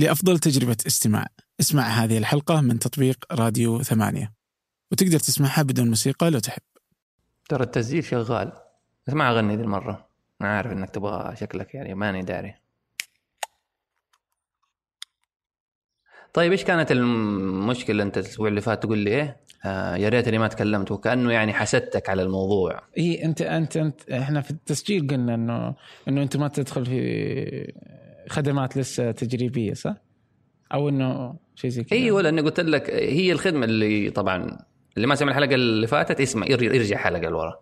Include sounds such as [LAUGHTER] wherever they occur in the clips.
لأفضل تجربة استماع. اسمع هذه الحلقة من تطبيق راديو ثمانية. وتقدر تسمعها بدون موسيقى لو تحب. ترى التسجيل شغال. بس ما أغني ذي المرة. أنا عارف إنك تبغى شكلك يعني ماني داري. طيب إيش كانت المشكلة أنت الأسبوع اللي فات؟ تقول لي إيه؟ آه يا ريتني ما تكلمت وكأنه يعني حسدتك على الموضوع. اي أنت أنت أنت إحنا في التسجيل قلنا إنه إنه أنت ما تدخل في خدمات لسه تجريبية صح؟ أو إنه شيء زي كذا أيوه لاني قلت لك هي الخدمة اللي طبعا اللي ما سمع الحلقة اللي فاتت اسمع ير- يرجع حلقة لورا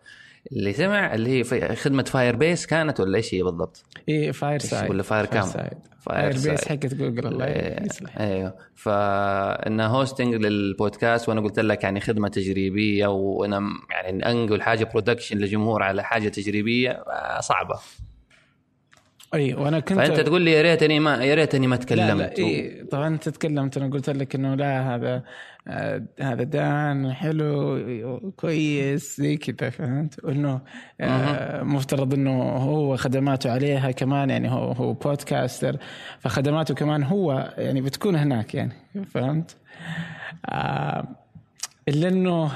اللي سمع اللي هي خدمة Firebase كانت ولا إيش هي بالضبط؟ اي Fireside ولا fire كام؟ fire Firebase. حقت جوجل الله إيه، يصلح أيوه فإنها hosting للبودكاست وأنا قلت لك يعني خدمة تجريبية وأنا يعني أنقل حاجة production للجمهور على حاجة تجريبية آه، صعبة أي وأنا كنت فأنت تقول لي يا ريتني ما يا ريتني ما لا تكلمت. لا إي طبعا أنت تكلمت أنا قلت لك إنه لا هذا آه هذا دان حلو كويس زي كذا فهمت؟ إنه آه مفترض إنه هو خدماته عليها كمان يعني هو هو podcaster فخدماته كمان هو يعني بتكون هناك يعني فهمت؟ آه إلا إنه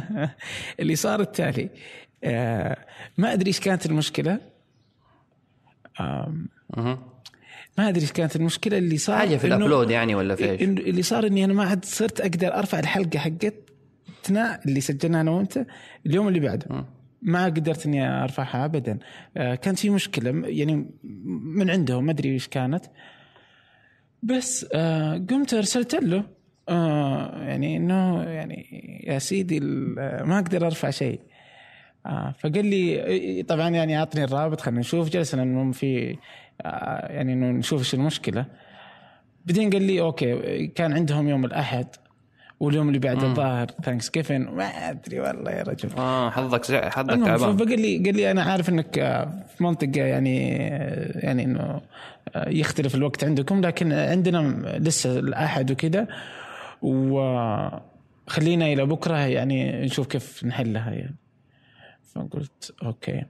[LAUGHS] اللي صار التالي آه ما أدري إيش كانت المشكلة. ما أدري إيش كانت المشكلة اللي صار حاجة في الابلود يعني ولا في إيش؟ اللي صار إني أنا ما عاد صرت أقدر أرفع الحلقة حقتنا اللي سجلناها أنا وأنت اليوم اللي بعده. ما قدرت إني أرفعها ابدا. آه، كانت في مشكلة يعني من عندهم ما أدري إيش كانت. بس آه، قمت أرسلت له آه، يعني إنه يعني يا سيدي ما أقدر أرفع شيء. آه فقال لي طبعا يعني اعطني الرابط خلينا نشوف. جلسنا إنه في آه يعني إنه نشوف إيش المشكلة. بعدين قال لي okay كان عندهم يوم الأحد واليوم اللي بعد الظاهر Thanksgiving ما أدري والله يا رجل. آه حظك حظك المهم تعبان. فقال لي قال لي أنا عارف إنك آه، في منطقة يعني آه، يعني إنه يختلف الوقت عندكم لكن عندنا لسه الأحد وكذا وخلينا إلى بكرة يعني نشوف كيف نحلها يعني. فقلت أوكي.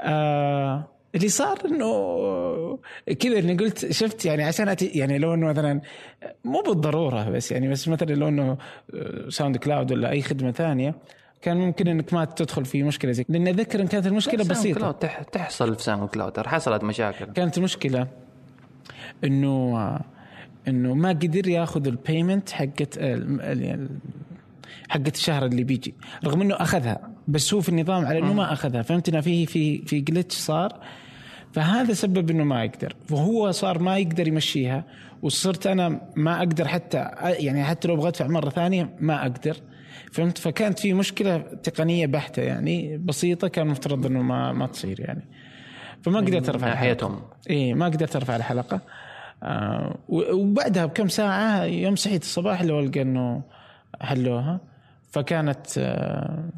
آه اللي صار إنه كذا إني قلت شفت يعني عشان أتي يعني لو إنه مثلا مو بالضرورة بس يعني بس مثلا لو إنه ساوند كلاود ولا أي خدمة ثانية كان ممكن إنك ما تدخل في مشكلة زي لاني أتذكر إن كانت المشكلة ساوند بسيطة. كلاود تح- تحصل في ساوند كلاود حصلت مشاكل. كانت المشكلة إنه إنه ما قدر ياخذ ال payment حقت حقت الشهر اللي بيجي. رغم إنه أخذها بس هو في النظام على إنه ما أخذها. فهمت انه في في في glitch صار. فهذا سبب إنه ما يقدر. وهو صار ما يقدر يمشيها. وصرت أنا ما أقدر حتى يعني حتى لو أبغى ادفع مرة ثانية ما أقدر. فهمت؟ فكانت في مشكلة تقنية بحتة يعني بسيطة كان مفترض إنه ما ما تصير يعني. فما قدرت أرفع الحلقة. ناحيتهم إيه ما قدرت أرفع الحلقة. آه وبعدها بكم ساعة يوم صحيت الصباح لو القى إنه حلوها. فكانت آه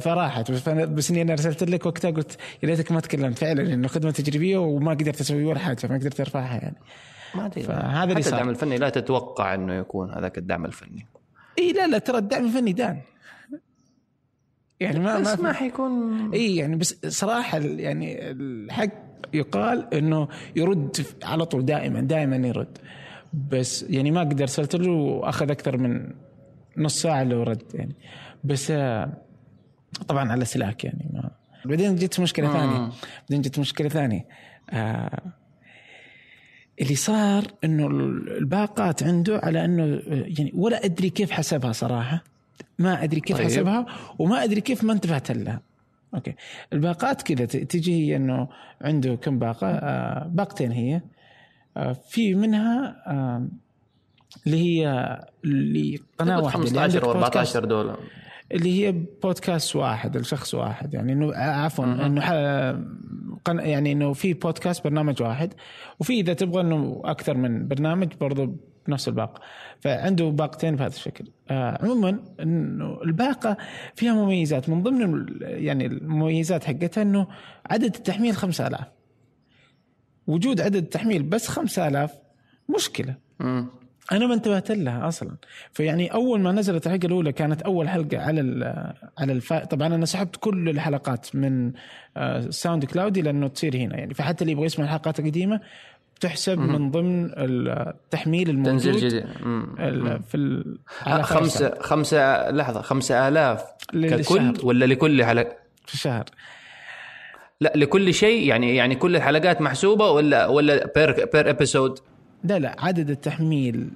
فراحت. بس, إني أنا ارسلت لك وقتها قلت يا ريتك ما تكلمت. فعلا إنه خدمة تجريبية وما قدرت أسوي ولا حاجة ما قدرت أرفعها يعني. ما أدري. فهذا اللي صار. الدعم الفني لا تتوقع إنه يكون هذاك الدعم الفني. إي لا لا ترى الدعم الفني دان. يعني ما بس ما حيكون. إي يعني بس صراحة يعني الحق يقال إنه يرد على طول دائما دائما يرد. بس يعني ما قدر ارسلت له وأخذ أكثر من نص ساعة لو رد يعني. بس آه، طبعا على سلاك يعني ما. بعدين جت مشكلة ثانية. بعدين جت مشكلة ثانية. آه اللي صار إنه الباقات عنده على إنه آه، يعني ولا أدري كيف حسبها صراحة. ما أدري كيف طيب. حسبها وما أدري كيف ما انتبهت لها. أوكي. الباقات كذا تجي هي إنه عنده كم باقة آه باقتين هي. آه في منها آه اللي هي اللي قناة واحدة اللي 15 عندك أو بودكاست 14 دولار. اللي هي بودكاست واحد الشخص واحد يعني إنه عفوا إنه قن- يعني إنه في بودكاست برنامج واحد وفي إذا تبغى إنه أكثر من برنامج برضو بنفس الباقة. فعنده باقتين بهذا الشكل. آه عموما إنه الباقة فيها مميزات. من ضمن يعني المميزات حقتها إنه عدد التحميل 5000 وجود عدد التحميل بس 5000 مشكلة. أنا ما انتبهت لها أصلا فيعني أول ما نزلت الحلقة الأولى كانت أول حلقة على على الفا... طبعا أنا سحبت كل الحلقات من آه، ساوند كلاود لأنه تصير هنا يعني فحتى اللي يبغى يسمع الحلقات القديمة تحسب من ضمن التحميل الموجود تنزيل جديد. ال- في ال- آه، على خمسة خمسة لحظة خمسة آلاف للشهر. ككل ولا لكل حلقة؟ في الشهر لا لكل شيء يعني يعني كل الحلقات محسوبة ولا ولا per per episode؟ لا لا عدد التحميل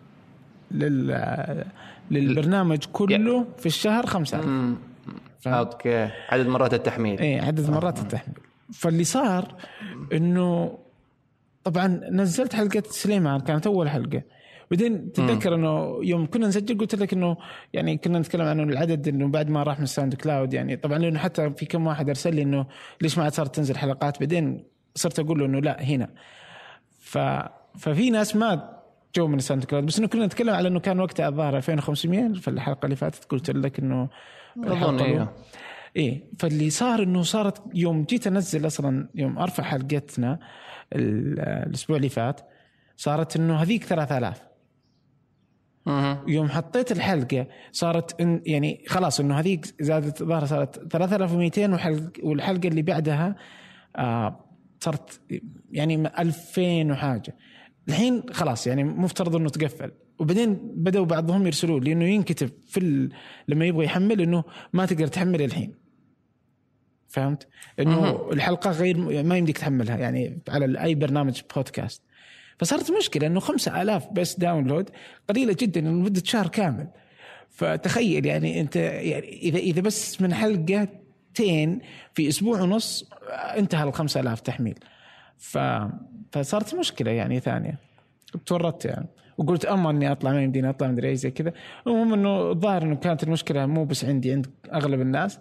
لل للبرنامج كله في الشهر 5000 فهمت؟ okay. عدد مرات التحميل. إيه عدد مرات التحميل. فاللي صار إنه طبعا نزلت حلقة سليمان كانت أول حلقة. بعدين تتذكر إنه يوم كنا نسجل قلت لك إنه يعني كنا نتكلم عن العدد إنه بعد ما راح من ساوند كلاود يعني. طبعا لأنه حتى في كم واحد أرسل لي إنه ليش ما عاد صارت تنزل حلقات؟ بعدين صرت أقول له إنه لا هنا. ف ففي ناس ما جو من ساوند كلاود بس إنه كنا نتكلم على إنه كان وقتها الظاهر 2500 في الحلقة اللي فاتت قلت لك إنه أظن أيوه إيه. فاللي صار إنه صارت يوم جيت أنزل أصلا يوم أرفع حلقتنا ال- الأسبوع اللي فات صارت إنه هذيك 3000 مهم. يوم حطيت الحلقة صارت إن يعني خلاص إنه هذيك زادت ظهر صارت 3200 وحلق والحلقة اللي بعدها آه صارت يعني 2000 وحاجة. الحين خلاص يعني مفترض إنه تقفل. وبعدين بدأوا بعضهم يرسلوا لي انه ينكتب في ال... لما يبغى يحمل إنه ما تقدر تحمل الحين. فهمت؟ إنه الحلقة غير ما يمديك تحملها يعني على أي برنامج بودكاست فصارت مشكلة إنه 5000 بس داونلود قليلة جدا لمدة شهر كامل. فتخيل يعني أنت يعني إذا إذا بس من حلقتين في أسبوع ونص انتهى ال 5000 تحميل. ف فصارت مشكلة يعني ثانية. تورطت يعني. وقلت أما إني أطلع ما يمديني أطلع مدري أي زي كذا. المهم إنه الظاهر إنه كانت المشكلة مو بس عندي عند أغلب الناس.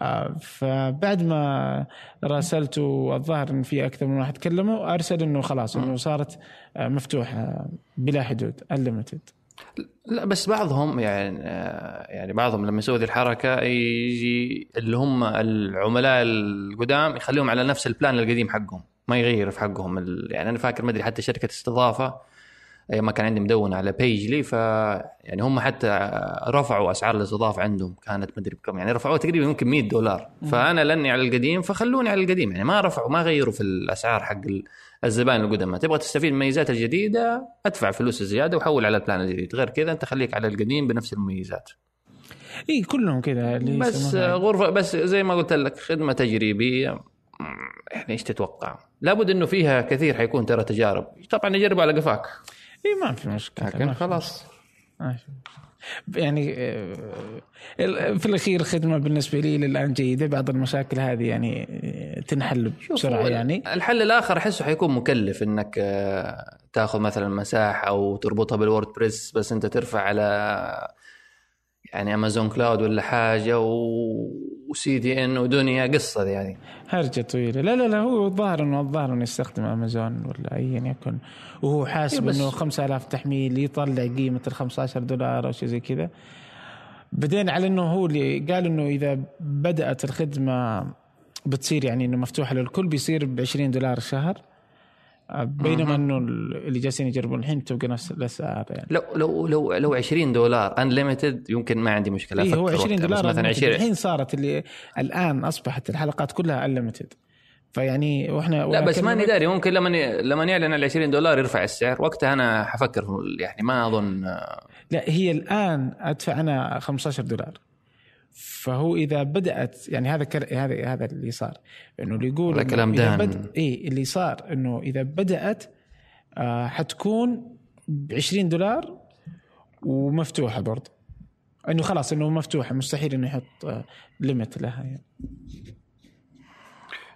آه، فبعد ما راسلت والظاهر ان في أكثر من واحد كلموا أرسل إنه خلاص إنه صارت آه، مفتوحة بلا حدود unlimited لا بس بعضهم يعني آه، يعني بعضهم لما يسوي ذي الحركة يجي اللي هم العملاء القدام يخليهم على نفس ال plan القديم حقهم. ما يغير في حقهم ال... يعني أنا فاكر ما أدري حتى شركة استضافة ما كان عندي مدون على بيجلي ف يعني هم حتى رفعوا أسعار الاستضافة عندهم كانت ما أدري بكم يعني رفعوها تقريبا يمكن 100 دولار. فأنا لأني على القديم فخلوني على القديم يعني ما رفعوا ما غيروا في الأسعار حق ال- الزبائن القدامى تبغى تستفيد من المميزات الجديدة أدفع فلوس الزياده وحول على البلان الجديد غير كذا أنت خليك على القديم بنفس المميزات. إي كلهم كذا بس. غرفة بس زي ما قلت لك خدمة تجريبية يعني إيش تتوقع؟ لابد إنه فيها كثير حيكون ترى تجارب. طبعا نجرب على قفاك. إي ما في مشكلة لكن خلاص. يعني آه، في الأخير خدمه بالنسبة لي للآن جيدة. بعض المشاكل هذه يعني آه، تنحل بسرعة يعني. الحل الآخر أحسه حيكون مكلف إنك آه، تاخذ مثلا مساحه أو تربطها بالوورد بريس بس أنت ترفع على يعني امازون كلاود ولا حاجة و... وسي دي ان ودنيا قصة يعني. هرجة طويلة. لا لا لا هو الظاهر إنه الظاهر إنه يستخدم امازون ولا ايا يكن وهو حاسب إيه إنه 5000 تحميل يطلع قيمة ال 15 دولار أو شيء زي كذا. بعدين على إنه هو اللي قال إنه إذا بدأت الخدمة بتصير يعني إنه مفتوحة للكل بيصير ب 20 دولار الشهر بينما إنه اللي جالسين يجربون الحين تبقى نفس الاسعار يعني. لو لو لو لو 20 دولار unlimited يمكن ما عندي مشكلة اي هو أفكر 20 وقتها. بس دولار مثلا unlimited. 20 الحين صارت اللي الآن أصبحت الحلقات كلها unlimited فيعني وإحنا لا بس ماني داري ممكن لما لما يعلن على 20 دولار يرفع السعر وقتها أنا حفكر في- يعني ما أظن لا هي الآن أدفع أنا 15 دولار. فهو إذا بدأت يعني هذا كر... هذا هذا اللي صار إنه اللي يقول هذا كلام دان. بد... اي اللي صار إنه إذا بدأت آه حتكون ب 20 دولار ومفتوحة برضه إنه خلاص إنه مفتوحة مستحيل إنه يحط آه ليمت لها يعني.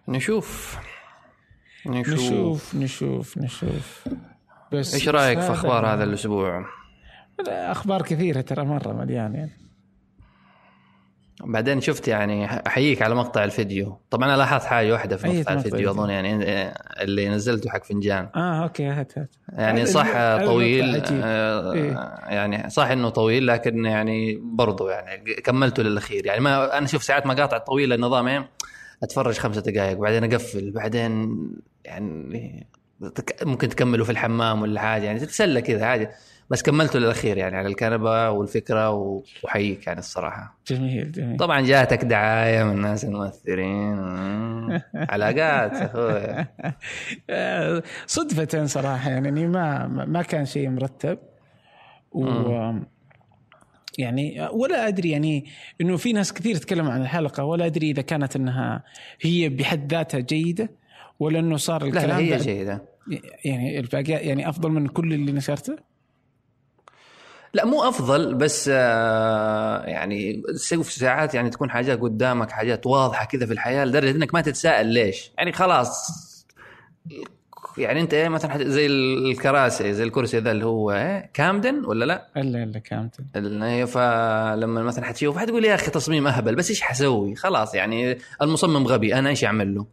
نشوف نشوف, نشوف نشوف نشوف بس إيش رأيك في أخبار هذا الأسبوع؟ لا، أخبار كثيرة ترى مرة مليان يعني بعدين شفت يعني أحييك على مقطع الفيديو طبعا أنا لاحظت حاجة واحدة في أي مقطع الفيديو الفيديو؟ أظن يعني آه، اللي نزلته حق فنجان آه أوكي هات هات يعني صح طويل. آه، إيه. يعني صح إنه طويل لكن يعني برضو يعني كملته للأخير يعني ما أنا شوف ساعات مقاطع طويلة النظام إيه أتفرج خمسة دقائق بعدين أقفل بعدين يعني ممكن تكملوا في الحمام ولا حاجة يعني تتسلى كذا عادي بس كملته للأخير يعني على الكنبة والفكرة و- وحييك يعني الصراحة. جميل جميل. طبعا جاتك دعاية من ناس الممثلين مم. علاقات أخوي. [LAUGHS] صدفة صراحة يعني ما ما كان شيء مرتب. و يعني ولا أدري يعني إنه في ناس كثير تكلموا عن الحلقة ولا أدري إذا كانت إنها هي بحد ذاتها جيدة ولا إنه صار لا الكلام لا هي بعد- جيدة. يعني الباقي يعني أفضل من كل اللي نشرته؟ لا مو أفضل بس آه، يعني تشوف ساعات يعني تكون حاجات قدامك حاجات واضحة كذا في الحياة لدرجة إنك ما تتساءل ليش. يعني خلاص يعني انت إيه مثلا زي الكراسي زي الكرسي ذا اللي هو إيه كامدن ولا لا؟ الا إلا كامدن ال- إيه، فلما مثلا حتشوف حتقول يا أخي تصميم أهبل بس إيش حسوي؟ خلاص يعني المصمم غبي أنا إيش أعمل له؟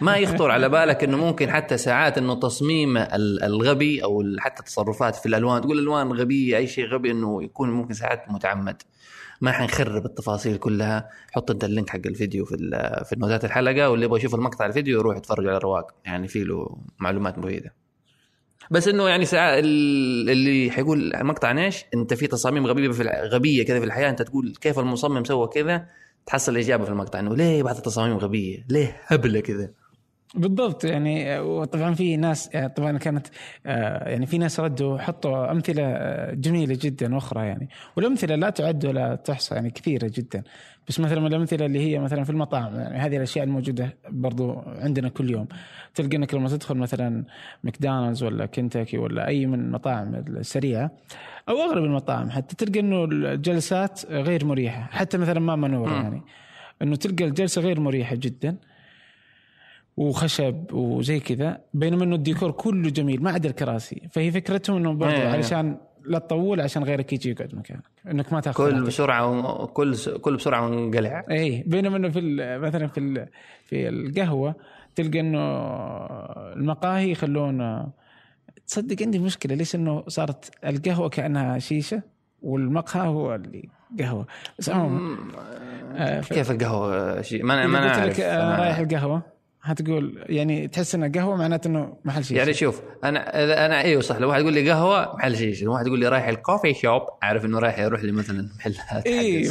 ما يخطر على بالك إنه ممكن حتى ساعات إنه تصميم ال- الغبي أو حتى التصرفات في الألوان تقول ألوان غبية أي شيء غبي إنه يكون ممكن ساعات متعمد ما حنخرب التفاصيل كلها. حط انت ال link حق الفيديو في في نوتات الحلقة واللي يبغى يشوف المقطع الفيديو يروح يتفرج على الرواق يعني في له معلومات مفيدة. بس إنه يعني اللي حيقول مقطع نيش أنت في تصاميم غبيه في غبية كذا في الحياة. أنت تقول كيف المصمم سوى كذا؟ تحصل الاجابه في المقطع إنه ليه بعض التصاميم غبية؟ ليه هبلة كذا؟ بالضبط يعني وطبعا في ناس يعني طبعا كانت آه، يعني في ناس ردوا حطوا أمثلة آه، جميلة جدا أخرى يعني. والأمثلة لا تعد ولا تحصى يعني كثيرة جدا. بس مثلا من الأمثلة اللي هي مثلا في المطاعم يعني هذه الأشياء الموجودة برضو عندنا كل يوم. تلقى انك لما تدخل مثلا ماكدونالدز ولا كنتاكي ولا أي من المطاعم السريعة أو اغلب المطاعم حتى تلقى إنه الجلسات غير مريحة حتى مثلا ما منورة. يعني. إنه تلقى الجلسة غير مريحة جدا. وخشب وزي كذا بينما إنه الديكور كله جميل ما عدا الكراسي. فهي فكرتهم إنه برضو إيه. علشان لا تطول عشان غيرك يجي يقعد مكانك إنك ما تأخذ كل. بسرعة كل كل بسرعة ونقلع اي بينما إنه في ال- مثلا في ال- في القهوة تلقى إنه المقاهي يخلون تصدق عندي مشكلة ليش إنه صارت القهوة كأنها شيشة والمقهى هو اللي قهوة؟ بس عموما آه، ف- كيف القهوة شيء ما أنا ما لك أنا رايح القهوة. هتقول يعني تحس انها قهوة معناته إنه محل شيشه يعني شوف أنا إذا أنا أيوه صح لو واحد يقول لي قهوة محل شيشه لو واحد يقول لي رايح ال coffee shop عارف إنه رايح يروح لي مثلا محلات إيه،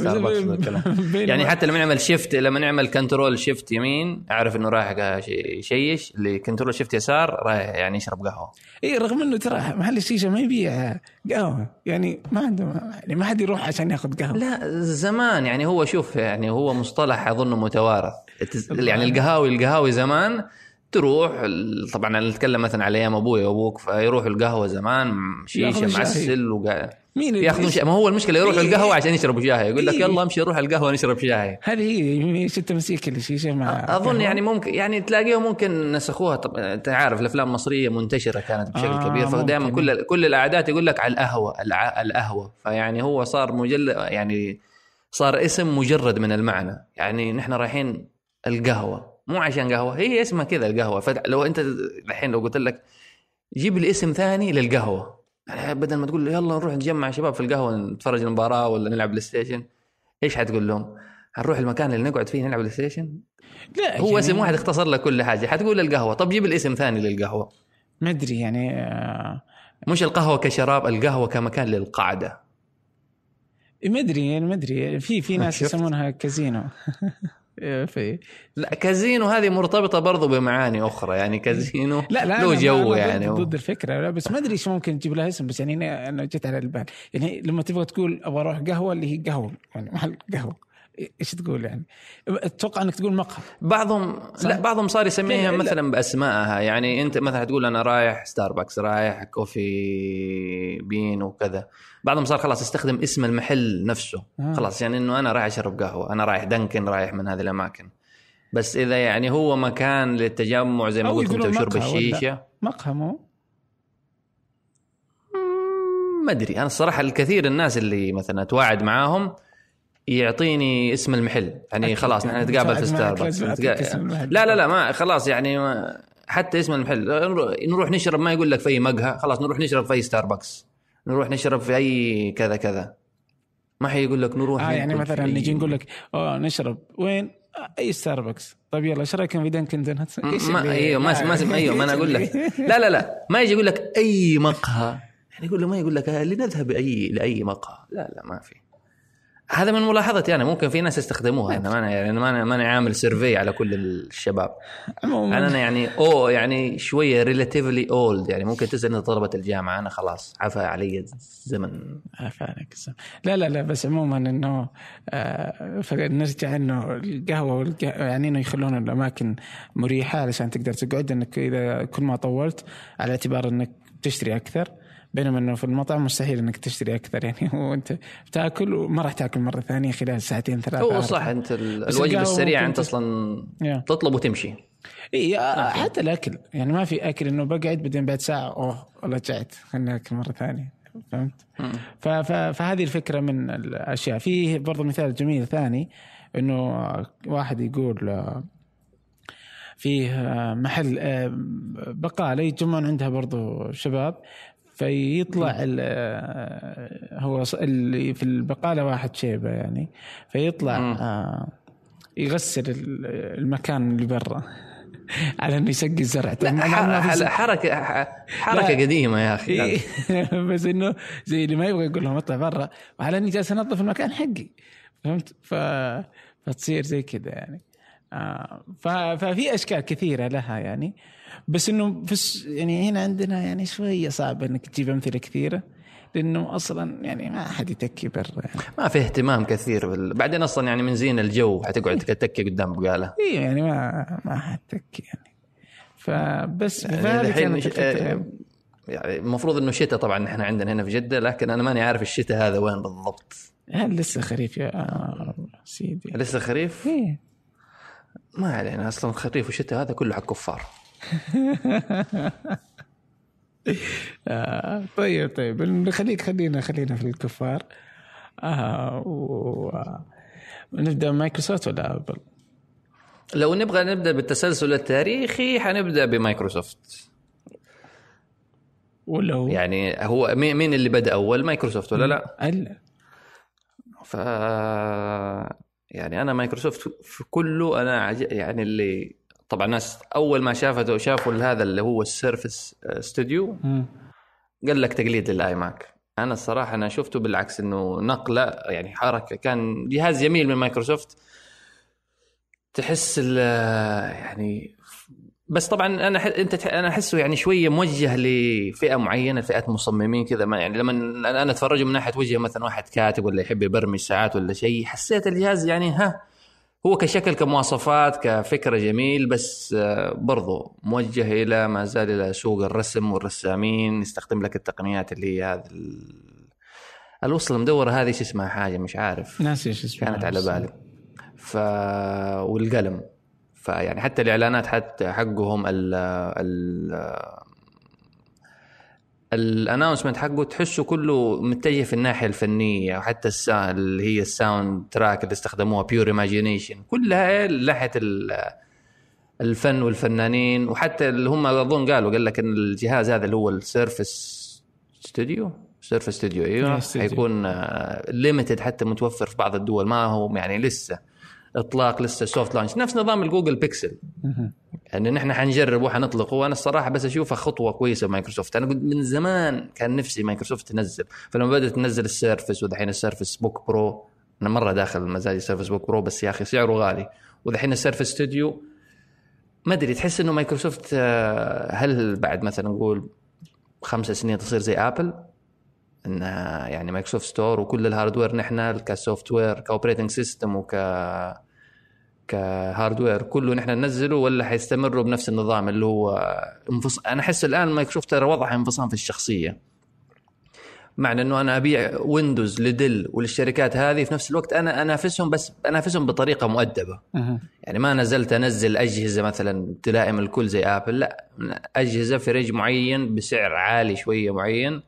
[LAUGHS] يعني حتى لما نعمل shift لما نعمل control shift يمين أعرف إنه رايح قا- شي- يشيش اللي control shift يسار رايح يعني يشرب قهوة. اي رغم إنه ترى محل الشيشة ما يبيع قهوة. يعني ما عنده يعني ما حد يروح عشان ياخذ قهوة. لا زمان يعني هو شوف يعني هو مصطلح أظنه متوارث. يعني القهاوي القهاوي زمان تروح طبعا أنا نتكلم مثلا على أيام أبوي وأبوك فيروحوا القهوة زمان شيشه. معسل وقاعد مين ياخذون شاي ما هو المشكلة يروحوا إيه. القهوة عشان يشربوا شاي يقول لك إيه. يلا امشي نروح القهوة نشرب شاي هذه هي شو التمسيك الشيشه مع أظن؟ يعني ممكن يعني تلاقيه ممكن نسخوها طب أنت عارف الأفلام المصرية منتشرة كانت بشكل آه، كبير فدائما. كل كل الأعداد يقول لك على القهوة الع- القهوة فيعني هو صار مجل يعني صار اسم مجرد من المعنى يعني نحن رايحين القهوة. مو عشان قهوة هي اسمها كذا القهوة. فلو أنت الحين لو قلت لك جيب لي اسم ثاني للقهوة. بدل ما تقول يلا نروح نجمع شباب في القهوة نتفرج المباراة ولا نلعب بلاي ستيشن إيش حتقول لهم؟ هنروح المكان اللي نقعد فيه نلعب بلاي ستيشن؟ لا هو يعني اسم واحد اختصر لك كل حاجة. حتقول القهوة. طب جيب الاسم ثاني للقهوة. ما أدري يعني آه، مش القهوة كشراب القهوة كمكان للقعده ما أدري يعني ما أدري. في في ناس؟ يسمونها كازينو. [LAUGHS] في لا كازينو هذه مرتبطة برضو بمعاني أخرى يعني كازينو لا لا له جو يعني ضد, ضد الفكرة. لا بس ما أدري إيش ممكن تجيب لها اسم بس يعني أنا جت على البال. يعني لما تبغى تقول أبغى أروح قهوة اللي هي قهوة يعني محل قهوة. إيش تقول يعني؟ أتوقع إنك تقول مقهى بعضهم صح. لا بعضهم صار يسميها لا، لا. مثلا بأسمائها يعني أنت مثلا تقول أنا رايح ستاربكس رايح كوفي بين وكذا بعضهم صار خلاص يستخدم اسم المحل نفسه آه. خلاص يعني إنه أنا رايح أشرب قهوة أنا رايح دنكن رايح من هذه الأماكن بس إذا يعني هو مكان للتجمع زي ما قلت أنت وشرب الشيشة مقهى مو ما أدري أنا الصراحة الكثير الناس اللي مثلا أتواعد معاهم يعطيني اسم المحل. يعني خلاص نحن نتقابل في ستاربكس. لا لا لا ما خلاص يعني ما حتى اسم المحل. نروح- نشرب ما يقول لك في أي مقهى. خلاص نروح نشرب في أي ستاربكس نروح نشرب في أي كذا كذا. ما حيقول لك نروح آه يعني مثلا نجي نقول لك آه نشرب. وين؟ آه، أي ستاربكس طيب يلا إيش رأيكم في دانكن دونتس؟ ما أيوه ما ما أيوه ما أنا أقول لك. [LAUGHS] لا لا لا ما يجي يقول لك أي مقهى. يعني يقول له ما يقول لك آه، لنذهب اي لأي مقهى. لا لا ما في. هذا من ملاحظتي أنا ممكن في ناس يستخدموها أنا ما أنا يعني ما أنا ما أنا عامل survey على كل الشباب. عموما. أنا يعني أو يعني شوية relatively old يعني ممكن تسال طلبة الجامعة أنا خلاص عفى علي الزمن. عافاك السلام. لا لا لا بس عموما إنه آه فنرجع إنه القهوة والقه... يعني إنه يخلون الأماكن مريحة علشان تقدر تقعد إنك إذا كل ما طولت على اعتبار إنك تشتري أكثر. بينما إنه في المطعم مستحيل إنك تشتري أكثر يعني. [LAUGHS] وانت بتاكل وما راح تأكل مرة ثانية خلال ساعتين ثلاثة. هو. صح أنت الوجبه السريعه أنت أصلا يا. تطلب وتمشي. إي حتى الأكل. يعني ما في أكل إنه بقعد بعدين بعد ساعة أوه رجعت خليني أكل مرة ثانية. فهمت؟ فهذه الفكرة من الأشياء. في برضو مثال جميل ثاني إنه واحد يقول فيه محل آه، بقالة يتجمعون عندها برضو شباب. فيطلع ال- آه، هو اللي في البقالة واحد شيبة يعني فيطلع. آه، يغسل ال- المكان اللي برا [LAUGHS] على إنه يسقي الزرع طيب. حركة حركة. قديمة يا أخي إيه، [LAUGHS] بس إنه زي اللي ما يبغى يقول لهم اطلع برا وعلى إني جالس أنظف المكان حقي فهمت؟ ف... فتصير زي كذا يعني آه ف... ففي أشكال كثيرة لها يعني بس إنه في الس- يعني هنا عندنا يعني شوية صعب إنك تجيب أمثلة كثيرة لأنه أصلا يعني ما حد يتكي برا. يعني. ما في اهتمام كثير بال... بعدين أصلا يعني من زين الجو حتقعد تتكي قدام بقالة. أيوه يعني ما ما حد تكي يعني. فبس يعني الحين الفكرة. يعني المفروض إنه شتاء طبعا إحنا عندنا هنا في جدة لكن أنا ماني عارف الشتاء هذا وين بالضبط. هل لسه خريف يا آه، سيدي؟ لسه خريف؟ إيه. ما علينا أصلا خريف وشتاء هذا كله حق كفار آه طيب طيب. خليك خلينا خلينا في الكفار. آه و... نبدأ مايكروسوفت ولا أبل؟ لو نبغى نبدأ بالتسلسل التاريخي حنبدأ بمايكروسوفت. ولا هو؟ يعني هو مين اللي بدأ أول مايكروسوفت ولا لا. ألا. ف يعني أنا مايكروسوفت في كله أنا عج... يعني اللي طبعا الناس أول ما شافته شافوا هذا اللي هو ال Surface Studio مم. قال لك تقليد لل iMac أنا الصراحة أنا شفته بالعكس إنه نقلة يعني حركة كان جهاز جميل من مايكروسوفت. تحس ال يعني بس طبعا أنا ح... أنت تح... أنا أحسه يعني شوية موجه لفئة معينة فئة مصممين كذا. ما يعني لما أنا اتفرجه من ناحية وجه مثلا واحد كاتب ولا يحب يبرمج ساعات ولا شيء حسيت الجهاز يعني ها هو كشكل كمواصفات كفكرة جميل بس آه، برضو موجه إلى ما زال إلى سوق الرسم والرسامين يستخدم لك التقنيات اللي هي هذه ال- الوصلة المدورة هذه إيش اسمها حاجة؟ مش عارف. ناسي إيش اسمه كانت على بالي. ف والقلم. فيعني حتى الإعلانات حتى حقهم ال ال ال announcement حقه تحسه كله متجه في الناحية الفنية وحتى السا... اللي هي ال soundtrack اللي استخدموها Pure Imagination كلها ناحية ال- الفن والفنانين وحتى اللي هم اظن قالوا قال لك إن الجهاز هذا اللي هو ال Surface Studio Surface Studio أيوه. حيكون limited حتى متوفر في بعض الدول ما هو يعني لسه. إطلاق لسه soft launch نفس نظام ال Google Pixel. يعني نحن حنجرب وحنطلقه وأنا الصراحة بس أشوفها خطوة كويسة مايكروسوفت. أنا قلت من زمان كان نفسي مايكروسوفت تنزل. فلما بدأت تنزل ال Surface ودحين ال Surface Book Pro أنا مرة داخل مزاج ال Surface Book Pro بس يا أخي سعره غالي. ودحين ال Surface Studio ما أدري تحس إنه مايكروسوفت آه، هل بعد مثلا نقول خمس سنين تصير زي ابل انها يعني Microsoft Store وكل ال hardware نحن ك software ك operating system وك ك hardware كله نحن ننزله ولا حيستمروا بنفس النظام اللي هو انفص... أنا أحس الآن مايكروسوفت ترى وضعها انفصام في الشخصية. معنى إنه أنا أبيع ويندوز لدل وللشركات هذه في نفس الوقت أنا أنافسهم بس أنافسهم بطريقة مؤدبة. يعني ما نزلت أنزل أجهزة مثلا تلائم الكل زي ابل لا. أجهزة في range معين بسعر عالي شوية معين.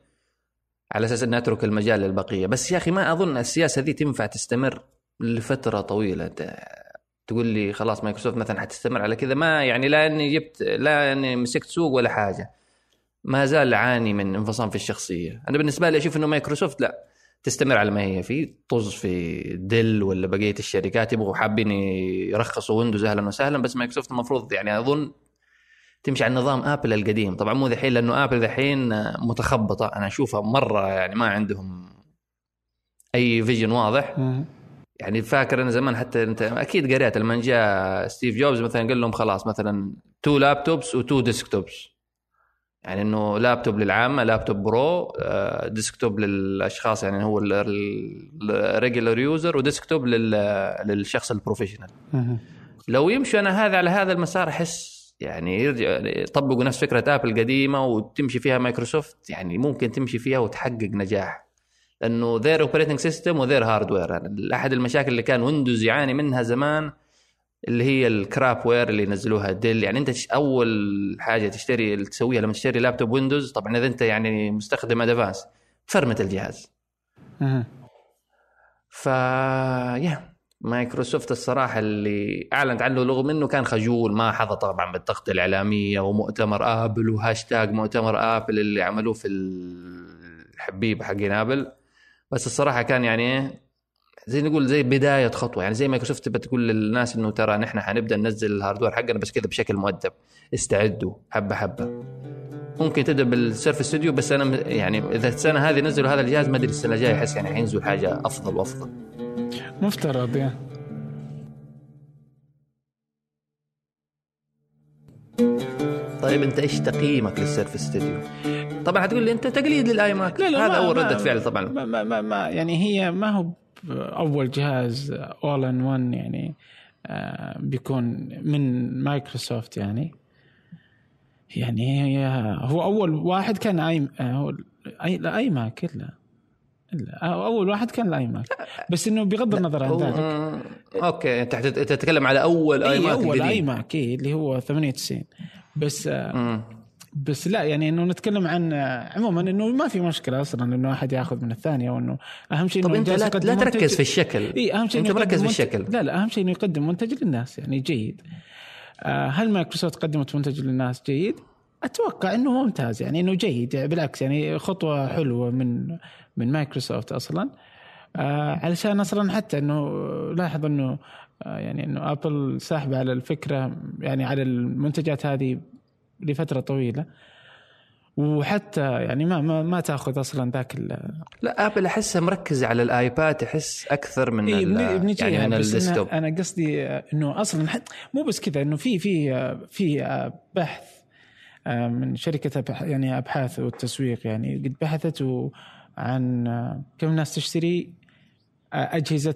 على أساس اني أترك المجال للبقية. بس يا أخي ما أظن السياسة دي تنفع تستمر لفترة طويلة. تقول لي خلاص مايكروسوفت مثلا حتستمر على كذا ما يعني لا أني جبت لا أني مسكت سوق ولا حاجة. ما زال أعاني من انفصام في الشخصية. أنا بالنسبة لي أشوف إنه مايكروسوفت لا تستمر على ما هي. في طز في ديل ولا بقية الشركات يبغوا حابين يرخصوا ويندوز أهلا وسهلا بس مايكروسوفت المفروض يعني أظن تمشي على نظام آبل القديم. طبعا مو ذحين لأنه آبل ذحين متخبطة. أنا أشوفها مرة يعني ما عندهم أي vision واضح. يعني فاكر أنا زمان حتى أنت أكيد قريت لما جاء ستيف جوبز مثلا قال لهم خلاص مثلا two laptops و two desktops يعني إنه لابتوب للعامة laptop pro آه، desktop للأشخاص يعني هو ال regular user و desktop لل- للشخص ال professional. لو يمشوا أنا هذا على هذا المسار أحس يعني يرجع يطبقوا نفس فكرة ابل القديمة وتمشي فيها مايكروسوفت يعني ممكن تمشي فيها وتحقق نجاح. لأنه their operating system و their hardware يعني أحد المشاكل اللي كان ويندوز يعاني منها زمان اللي هي ال crapware اللي نزلوها ديل يعني أنت أول حاجة تشتري تسويها لما تشتري لابتوب ويندوز طبعا إذا أنت يعني مستخدم advanced فرمت الجهاز. مم. ف يا مايكروسوفت الصراحة اللي أعلنت عنه رغم إنه كان خجول ما حظى طبعا بالضغط الاعلامي ومؤتمر آبل وهاشتاج مؤتمر آبل اللي عملوه في الحبيب حقين آبل. بس الصراحة كان يعني إيه زي نقول زي بداية خطوة يعني زي مايكروسوفت تبى تقول للناس إنه ترى نحن حنبدأ ننزل ال hardware حقنا بس كذا بشكل مؤدب. استعدوا حبة حبة. ممكن تبدا بال Surface Studio بس أنا يعني إذا السنة هذه نزلوا هذا الجهاز ما أدري السنة الجاية احس يعني حينزل حاجة أفضل وأفضل. مفترض يا طيب أنت إيش تقييمك لل Surface Studio؟ طبعا حتقول لي أنت تقليد لل iMac. لا لا هذا ما- اول ردة فعل طبعا. ما ما ما, ما يعني هي ما هو أول جهاز all in one يعني آه، بيكون من مايكروسوفت يعني. يعني هو أول واحد كان اي آه، هو اي لا iMac إلا. أول واحد كان ال iMac بس إنه بغض النظر عن ذلك. مم، أوكي أنت تتكلم على أول iMac أول اي. ماك إيه اللي هو 98 بس آه، مم. بس لا يعني إنه نتكلم عن عموما إنه ما في مشكلة أصلا إنه احد يأخذ من الثانية وإنه أهم شيء طب إنه أنت لا, لا تركز في الشكل. اي أهم شيء أنت مركز يقدم في الشكل. لا لا أهم شيء إنه يقدم منتج للناس يعني جيد. آه، هل مايكروسوفت قدمت منتج للناس جيد؟ أتوقع إنه ممتاز يعني إنه جيد. بالعكس يعني خطوة حلوة من من مايكروسوفت أصلا. آه علشان أصلا حتى إنه لاحظ إنه آه يعني إنه آبل ساحبة على الفكرة يعني على المنتجات هذه لفترة طويلة. وحتى يعني ما ما, ما تاخذ أصلا ذاك لا آبل احسها مركزه على الآيباد تحس أكثر من بنجيها يعني من ال desktop أنا, أنا قصدي إنه أصلا حت مو بس كذا إنه في في في بحث آه، من شركة يعني أبحاث والتسويق يعني قد بحثت عن آه، كم الناس تشتري آه، اجهزه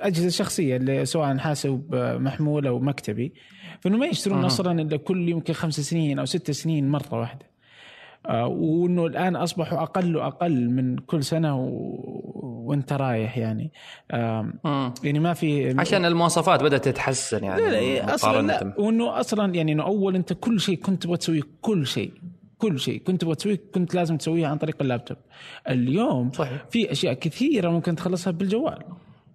أجهزة شخصية اللي سواء حاسب محمول أو مكتبي فإنه ما يشترون. أصلا إلا كل يمكن خمس سنين أو ست سنين مرة واحدة وإنه الآن أصبحوا أقل وأقل من كل سنة و... وأنت رايح يعني. يعني ما في عشان المواصفات بدأت تتحسن يعني لا لا إيه، أصلا لا. وإنه أصلا يعني إنه أول أنت كل شيء كنت تبغى تسويه كل شيء كل شيء كنت تبغى تسويه كنت لازم تسويه عن طريق اللابتوب اليوم صحيح. في أشياء كثيرة ممكن تخلصها بالجوال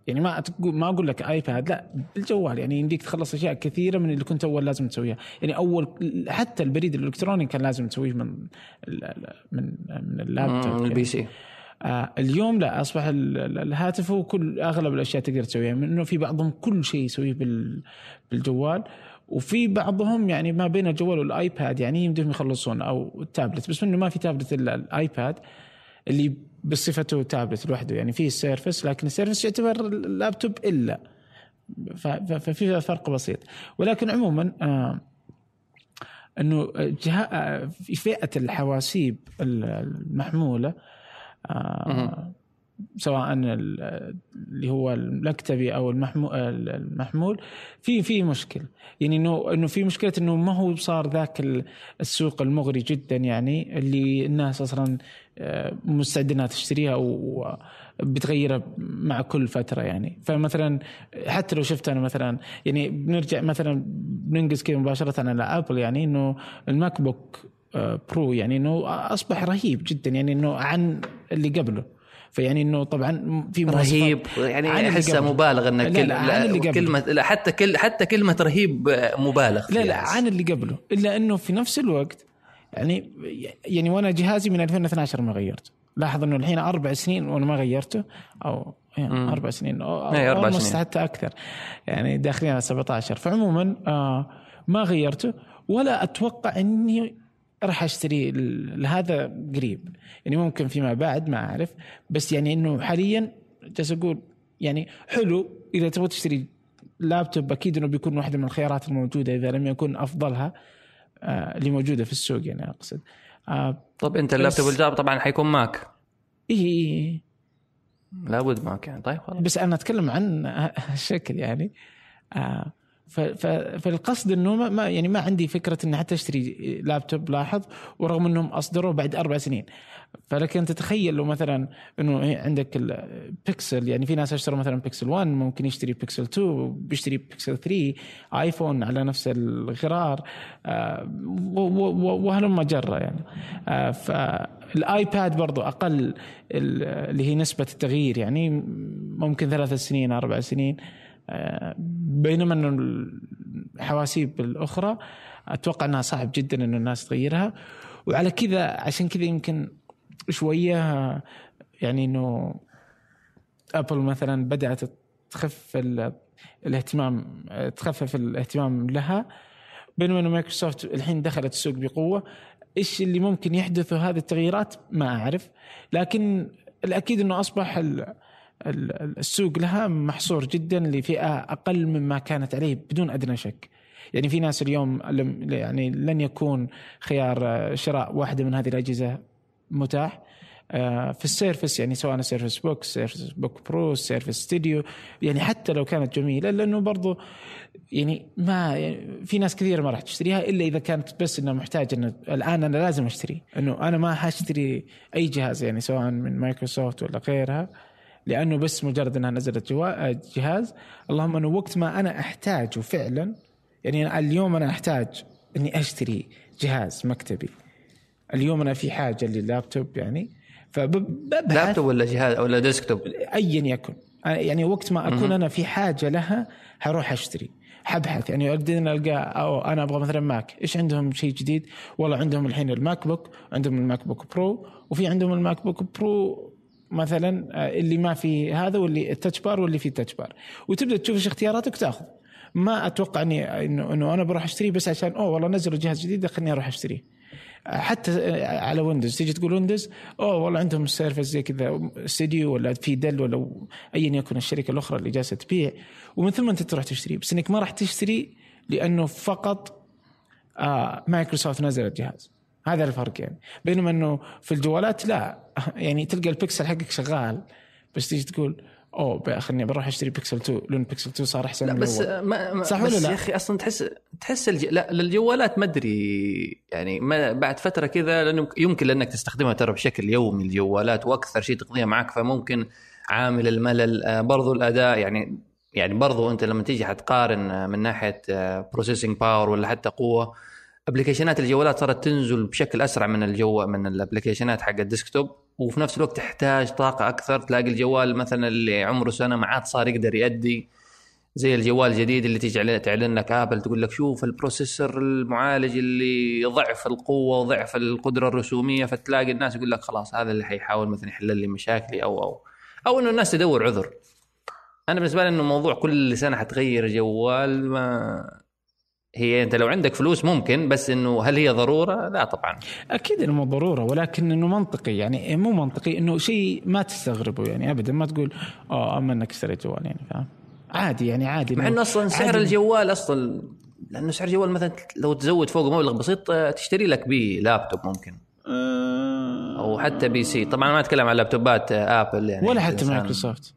يعني ما تقول ما أقول لك ايباد لا بالجوال. يعني يمديك تخلص أشياء كثيرة من اللي كنت أول لازم تسويها. يعني أول حتى البريد الإلكتروني كان لازم تسويه من من من اللابتوب مم، يعني. ال PC. آه اليوم لا أصبح ال- ال- الهاتف هو كل أغلب الأشياء تقدر تسويها. من إنه في بعضهم كل شيء يسويه بال بالجوال. وفي بعضهم يعني ما بين الجوال والآيباد يعني يمديهم يخلصون أو التابلت. بس إنه ما في تابلت إلا الآيباد اللي بصفته تابلت لوحده. يعني فيه ال Surface لكن ال Surface يعتبر اللابتوب إلا. ففي فرق بسيط. ولكن عموما آه إنه جهة آه، فئة الحواسيب المحمولة آه سواء ال- اللي هو المكتبي أو المحمول في في مشكله يعني انه إنه في مشكلة إنه ما هو صار ذاك ال- السوق المغري جدا يعني اللي الناس أصلا آه، مستعده انها تشتريها وبتغيرها مع كل فترة يعني. فمثلا حتى لو شفت أنا مثلا يعني بنرجع مثلا بننقز كذا مباشرة على ابل يعني إنه ال MacBook آه، Pro يعني إنه أصبح رهيب جدا يعني إنه عن اللي قبله. فيعني إنه طبعا في رهيب يعني احسها. مبالغ إنك لا، لا، عن اللي قبله. كلمه لا حتى كل حتى كلمة رهيب مبالغ لا فيها لا. عن اللي قبله إلا إنه في نفس الوقت يعني يعني وأنا جهازي من 2012 ما غيرته لاحظ إنه الحين أربع سنين وأنا ما غيرته أو يعني. أربع سنين أو أو إيه، أربع سنين. حتى أكثر يعني داخلين على 17 فعموما آه ما غيرته ولا أتوقع إني راح أشتري ال- هذا قريب. يعني ممكن فيما بعد ما أعرف. بس يعني إنه حاليا جالس أقول يعني حلو إذا تبغى تشتري لابتوب أكيد إنه بيكون واحدة من الخيارات الموجودة إذا لم يكن أفضلها آه اللي موجودة في السوق يعني أقصد. آه طب أنت اللابتوب الجاب طبعا حيكون ماك. إيه إيه. لابد ماك يعني. طيب خلاص. بس أنا أتكلم عن [LAUGHS] الشكل يعني. آه فالقصد إنه ما- يعني ما عندي فكرة إني حتى أشتري لابتوب لاحظ ورغم إنهم أصدروا بعد أربع سنين. فلكن تتخيل لو مثلا إنه عندك البيكسل يعني في ناس أشتروا مثلا بيكسل 1 ممكن يشتري بيكسل 2 بيشتري بيكسل 3 آيفون على نفس الغرار آه، وهلم جرة يعني. آه، فالايباد برضو أقل ال- اللي هي نسبة التغيير يعني ممكن ثلاث سنين أربع سنين. بينما أنه الحواسيب الأخرى أتوقع أنها صعب جدا أنه الناس تغيرها. وعلى كذا عشان كذا يمكن شوية يعني إنه أبل مثلا بدأت تخف ال- الاهتمام تخفف الاهتمام لها. بينما إنه مايكروسوفت الحين دخلت السوق بقوة. إيش اللي ممكن يحدث هذه التغييرات؟ ما أعرف. لكن الأكيد إنه أصبح ال- السوق لها محصور جدا لفئة أقل مما كانت عليه بدون أدنى شك. يعني في ناس اليوم يعني لن يكون خيار آه، شراء واحدة من هذه الأجهزة متاح. آه، في ال Surface يعني سواء Surface Book Surface Book Pro Surface Studio. يعني حتى لو كانت جميلة لأنه برضو يعني ما يعني في ناس كثير ما راح تشتريها إلا إذا كانت بس انها محتاج إنه الآن أنا لازم أشتري. إنه أنا ما حاشتري أي جهاز يعني سواء من مايكروسوفت ولا غيرها. لأنه بس مجرد إنها نزلت جوا- جهاز. اللهم أنه وقت ما أنا أحتاجه فعلا يعني اليوم أنا أحتاج إني أشتري جهاز مكتبي. اليوم أنا في حاجة لللابتوب يعني فببحث لابتوب ولا جهاز ولا desktop؟ ايا يكن. يعني وقت ما أكون أنا في حاجة لها حروح أشتري. حبحث يعني أقدر ألقى أو أنا أبغى مثلا Mac. إيش عندهم شيء جديد؟ والله عندهم الحين ال MacBook عندهم ال MacBook Pro وفي عندهم ال MacBook Pro مثلا آه، اللي ما في هذا واللي ال Touch Bar واللي فيه Touch Bar وتبدأ تشوف إيش اختياراتك وتاخذ. ما أتوقع اني انه إنه أنا بروح أشتريه بس عشان أوه والله نزلوا جهاز جديد خليني أروح أشتريه. حتى على ويندوز تيجي تقول ويندوز أوه والله عندهم ال Surface زي كذا استديو ولا في Dell ولا ايا يكن الشركة الأخرى اللي جالسة تبيع. ومن ثم أنت تروح تشتري. بس إنك ما راح تشتري لأنه فقط آه مايكروسوفت نزلت جهاز هذا الفرق يعني بينما إنه في الجوالات لا [LAUGHS] يعني تلقى البكسل حقك شغال بس تيجي تقول أوه خليني بروح أشتري بيكسل 2 لأن بيكسل 2 صار أحسن لا بس. ما ما صح بس ولا لا؟ يا أخي أصلا تحس تحس الج... لا للجوالات ما أدري يعني ما بعد فترة كذا لأنه يمكن لأنك تستخدمها ترى بشكل يومي الجوالات وأكثر شيء تقضيها معك فممكن عامل الملل آه، برضو الأداء يعني يعني برضو أنت لما تيجي حتقارن آه، من ناحية processing power ولا حتى قوة application ات الجوالات صارت تنزل بشكل أسرع من الجو من ال application ات حق ال desktop وفي نفس الوقت تحتاج طاقة أكثر. تلاقي الجوال مثلا اللي عمره سنة ما عاد صار يقدر يؤدي زي الجوال الجديد اللي عليه- تعلن لك آبل تقول لك شوف ال processor المعالج اللي ضعف القوة وضعف القدرة الرسومية فتلاقي الناس يقول لك خلاص هذا اللي حيحاول مثلا يحل لي مشاكلي أو أو أو إنه الناس تدور عذر. أنا بالنسبة لي إنه موضوع كل سنة حتغير جوال ما هي انت لو عندك فلوس ممكن بس إنه هل هي ضرورة؟ لا طبعا. أكيد إنه مو ضرورة ولكن إنه منطقي. يعني مو منطقي إنه شيء ما تستغربه يعني ابدا ما تقول آه أما إنك اشتريت جوال يعني فاهم؟ عادي يعني عادي مع إنه أصلا سعر. الجوال أصلا لأنه سعر الجوال مثلا لو تزود فوق مبلغ بسيط آه، تشتري لك بيه لابتوب ممكن. آه. أو حتى PC. طبعا ما أتكلم عن لابتوبات آه، آبل يعني. ولا حتى مايكروسوفت.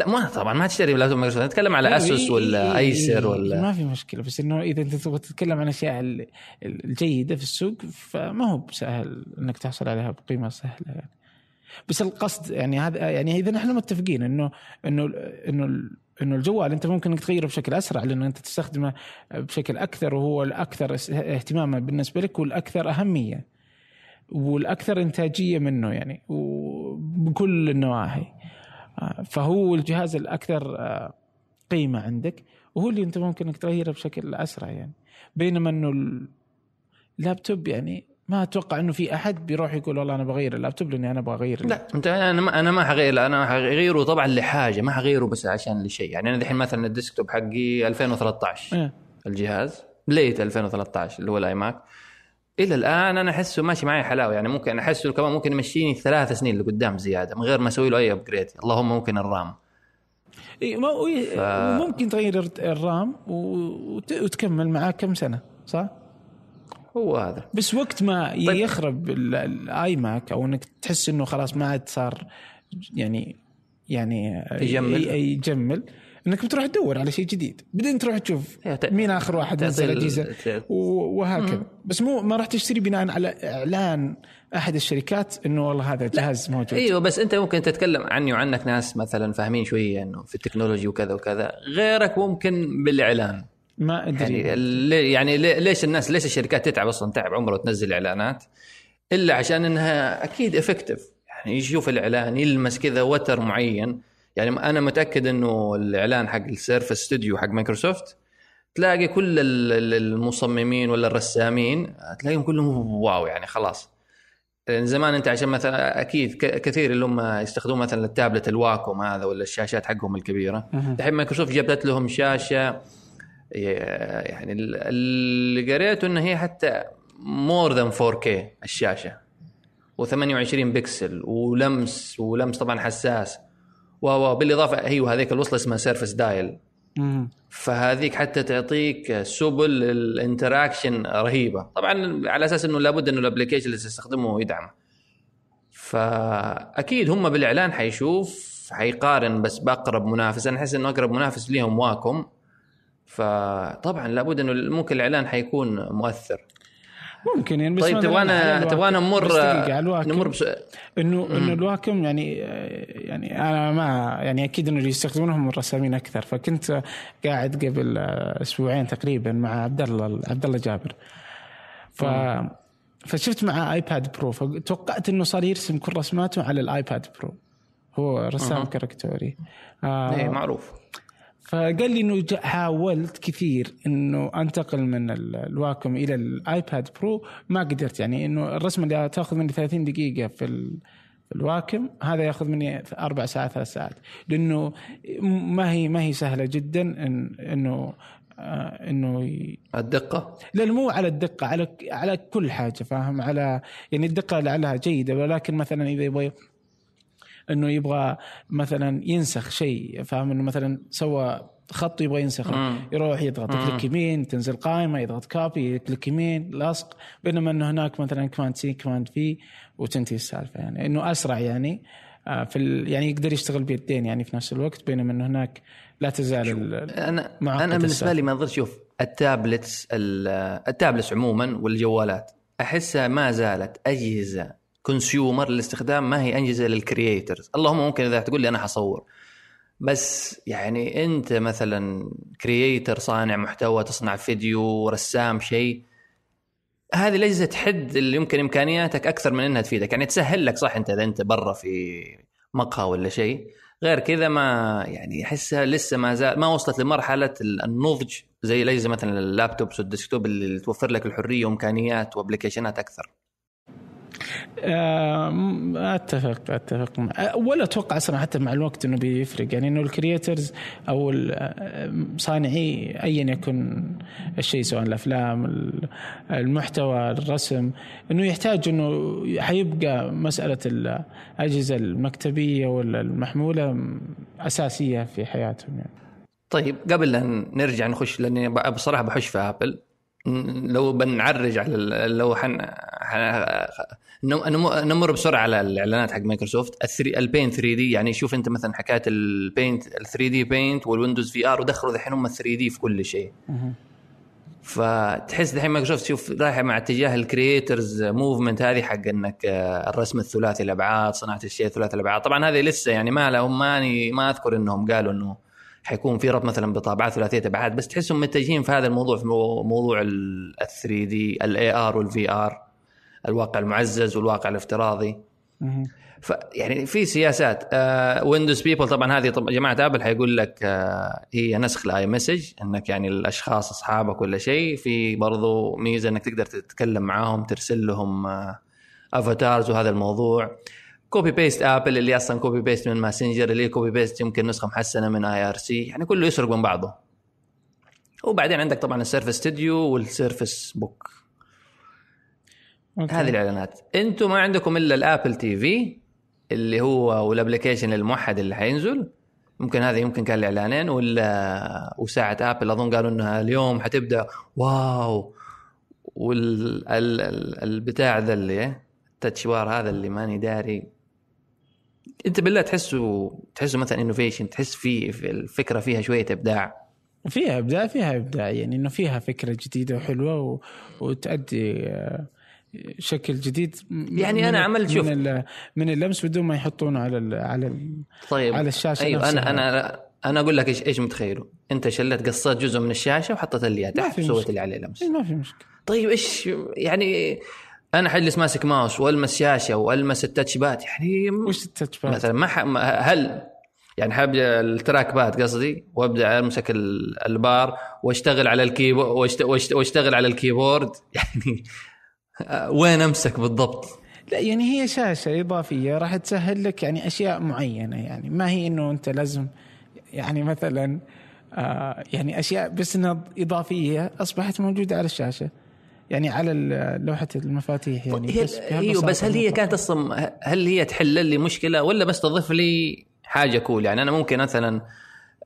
لا ما طبعا ما تشتري لابتوب مايكروسوفت نتكلم على ASUS ولا Acer ولا ما في مشكلة بس إنه إذا أنت تبغى تتكلم عن الاشياء ال- الجيدة في السوق فما هو بسهل إنك تحصل عليها بقيمة سهلة يعني. بس القصد يعني هذا يعني إذا نحن متفقين إنه إنه إنه إنه الجوال أنت ممكن إنك تغيره بشكل أسرع لأنه أنت تستخدمه بشكل أكثر وهو الأكثر اهتماما بالنسبة لك والأكثر أهمية والأكثر إنتاجية منه يعني وبكل النواحي. فهو الجهاز الأكثر آه، قيمة عندك وهو اللي أنت ممكن إنك تغيره بشكل أسرع يعني. بينما إنه اللابتوب يعني ما أتوقع إنه في أحد بيروح يقول والله أنا بغير اللابتوب لأني أنا بغير لا أنت أنا ما أنا ما حغير أنا حغيره طبعا لحاجة ما حغيره بس عشان لشيء. يعني أنا الحين مثلا ال desktop حقي 2013 إيه. الجهاز late 2013 اللي هو ال iMac إلى الآن أنا أحسه ماشي معي حلاوة يعني ممكن أحسه كمان ممكن يمشيني ثلاث سنين لقدام زيادة من غير ما أسوي له أي upgrade اللهم ممكن ال RAM وي- ف- ممكن تغير الر- ال RAM وتكمل معاه كم سنة صح؟ هو هذا بس وقت ما طيب. يخرب ال- iMac أو إنك تحس إنه خلاص ما عاد صار يعني يعني يجمل. يجمل انك بتروح تدور على شيء جديد. بعدين تروح تشوف مين آخر واحد نزل ال- اجهزه ت- و- وهكذا. بس مو ما راح تشتري بناء على إعلان أحد الشركات إنه والله هذا جهاز موجود. أيوه بس أنت ممكن تتكلم عني وعنك ناس مثلا فاهمين شوية إنه في ال technology وكذا وكذا. غيرك ممكن بالإعلان. ما أدري. يعني يعني ليش الناس ليش الشركات تتعب أصلا؟ تعب عمره تنزل إعلانات. إلا عشان إنها أكيد افكتيف يعني يشوف الإعلان يلمس كذا وتر معين. يعني أنا متأكد إنه الإعلان حق السيرفس ستوديو حق مايكروسوفت تلاقي كل ال- ال- المصممين ولا الرسامين تلاقيهم كلهم واو يعني خلاص. لأن زمان أنت عشان مثلا أكيد كثير اللي هم يستخدمون مثلا التابلت الواكوم هذا ولا الشاشات حقهم الكبيرة. الحين مايكروسوفت جابت لهم شاشة يعني ال- اللي قريته إنه هي حتى more than 4K الشاشة و28 بكسل ولمس ولمس طبعا حساس. و و بالإضافة أيوه هذيك الوصلة اسمها Surface Dial. فهذيك حتى تعطيك سبل ال interaction رهيبة. طبعا على أساس إنه لابد إنه ال application اللي تستخدمه يدعم. فأكيد هم بالإعلان حيشوف حيقارن بس بأقرب منافس. أنا أحس إنه أقرب منافس ليهم Wacom. فطبعا لابد إنه ممكن الإعلان حيكون مؤثر. ممكن يعني بس طيب تبغانا تبغانا نمر. نمر بس انه إنه ال Wacom يعني يعني أنا ما يعني أكيد إنه اللي يستخدمونهم الرسامين أكثر. فكنت قاعد قبل أسبوعين تقريبا مع عبد الله عبد الله جابر. ف فشفت معاه iPad Pro فتوقعت إنه صار يرسم كل رسماته على ال iPad Pro هو رسام أها. كاريكاتوري آه إيه معروف. فقال لي إنه حاولت كثير إنه أنتقل من ال- ال Wacom إلى ال iPad Pro ما قدرت يعني إنه الرسمة اللي تأخذ مني 30 دقيقة في ال- في ال Wacom هذا يأخذ مني أربع ساعات ثلاث ساعات. لأنه ما هي ما هي سهلة جدا إن إنه آه، إنه ي- الدقة؟ لا، مو على الدقة على على كل حاجة فاهم؟ على يعني الدقة لعلها جيدة ولكن مثلا إذا يبغى إنه يبغى مثلا ينسخ شيء فاهم إنه مثلا سوى خط يبغى ينسخه. يروح يضغط. click يمين تنزل قائمة يضغط copy click يمين لصق بينما إنه هناك مثلا command C command V وتنتهي السالفة يعني إنه أسرع يعني آه، في ال... يعني يقدر يشتغل بيدين يعني في نفس الوقت بينما إنه هناك لا تزال ال... أنا أنا بالنسبة. لي منظر شوف ال tablets ال- ال tablets عموما والجوالات أحسها ما زالت أجهزة consumer للاستخدام ما هي اجهزه لل creators اللهم ممكن إذا تقول لي أنا حصور. بس يعني أنت مثلا creator صانع محتوى تصنع فيديو رسام شيء هذه الاجهزه تحد اللي يمكن إمكانياتك أكثر من إنها تفيدك. يعني تسهل لك صح أنت إذا أنت برا في مقهى ولا شيء. غير كذا ما يعني أحسها لسه ما زال ما وصلت لمرحلة النضج زي الاجهزه مثلا ال laptops وال desktop اللي توفر لك الحرية وإمكانيات و application ات أكثر. أتفق أتفق ولا أتوقع أصلا حتى مع الوقت إنه بيفرق يعني إنه ال creators أو صانعي ايا يكن الشيء سواء الأفلام ال- المحتوى الرسم إنه يحتاج إنه حيبقى مسألة الأجهزة المكتبية ولا المحمولة أساسية في حياتهم يعني. طيب قبل أن نرجع نخش لأني بصراحة بحش في آبل لو بنعرج على لو حن, نمر بسرعة على الإعلانات حق مايكروسوفت. ال three ال Paint 3D يعني شوف أنت مثلا حكاية ال Paint ال 3D Paint وال Windows VR ودخلوا الحين هم 3D في كل شيء. فتحس الحين مايكروسوفت شوف رايحة مع اتجاه ال creators movement هذه حق إنك آه، الرسم الثلاثي الابعاد صناعة الشيء ثلاثي الابعاد طبعا هذه لسه يعني ما لهم ماني ما أذكر إنهم قالوا إنه حيكون في ربط مثلا بطابعات ثلاثية أبعاد بس تحسهم متجهين في هذا الموضوع في مو- موضوع ال 3D ال AR وال VR الواقع المعزز والواقع الافتراضي. مهم. ف يعني في سياسات Windows People طبعا هذه طب جماعة أبل حيقول لك آه هي نسخ ال iMessage إنك يعني الأشخاص أصحابك ولا شيء في برضو ميزة إنك تقدر تتكلم معاهم ترسل لهم آه avatars وهذا الموضوع. copy paste ابل اللي أصلا copy paste من ماسنجر اللي copy paste يمكن نسخة محسنة من IRC يعني كله يسرق من بعضه. وبعدين عندك طبعا السيرفس ستوديو والسيرفس بوك okay. هذه الإعلانات. إنتم ما عندكم إلا الآبل تي في اللي هو وال application الموحد اللي حينزل. ممكن هذا يمكن كان الإعلانين ولا وساعة آبل. أظن قالوا إنها اليوم حتبدأ. واو. والبتاع ذا اللي ال touch bar هذا اللي ماني داري. أنت بالله تحسه تحسه مثلا innovation تحس في في الفكرة فيها شوية إبداع. فيها إبداع فيها إبداع. يعني إنه فيها فكرة جديدة وحلوة و... وتؤدي آه، شكل جديد يعني من- عملت- شوف. من ال- من اللمس بدون ما يحطونه على ال على ال طيب على الشاشة أيوه نفسها. أنا أنا أنا أقول لك إيش إيش متخيله أنت شلت قصيت جزء من الشاشة وحطيت اللي تحت مشكلة. اللي عليه لمس إيه، ما في مشكلة طيب إيش يعني أنا حجلس ماسك ماوس وألمس شاشة وألمس ال touch pad يعني وش ال touch pad؟ مثلا ما ح... ما- هل يعني حابدا ال track pad قصدي وأبدأ أمسك ال- البار وأشتغل على ال keyboard واشت... واشت... وأشتغل على ال keyboard [LAUGHS] يعني [LAUGHS] وين أمسك بالضبط؟ لا يعني هي شاشة إضافية راح تسهل لك يعني أشياء معينة يعني ما هي إنه أنت لازم يعني مثلا آه يعني أشياء بس إنها إضافية أصبحت موجودة على الشاشة يعني على لوحة المفاتيح يعني هي... بس أيوه بس هل هي. كانت أصلا هل هي تحل لي مشكلة ولا بس تضيف لي حاجة cool يعني أنا ممكن مثلا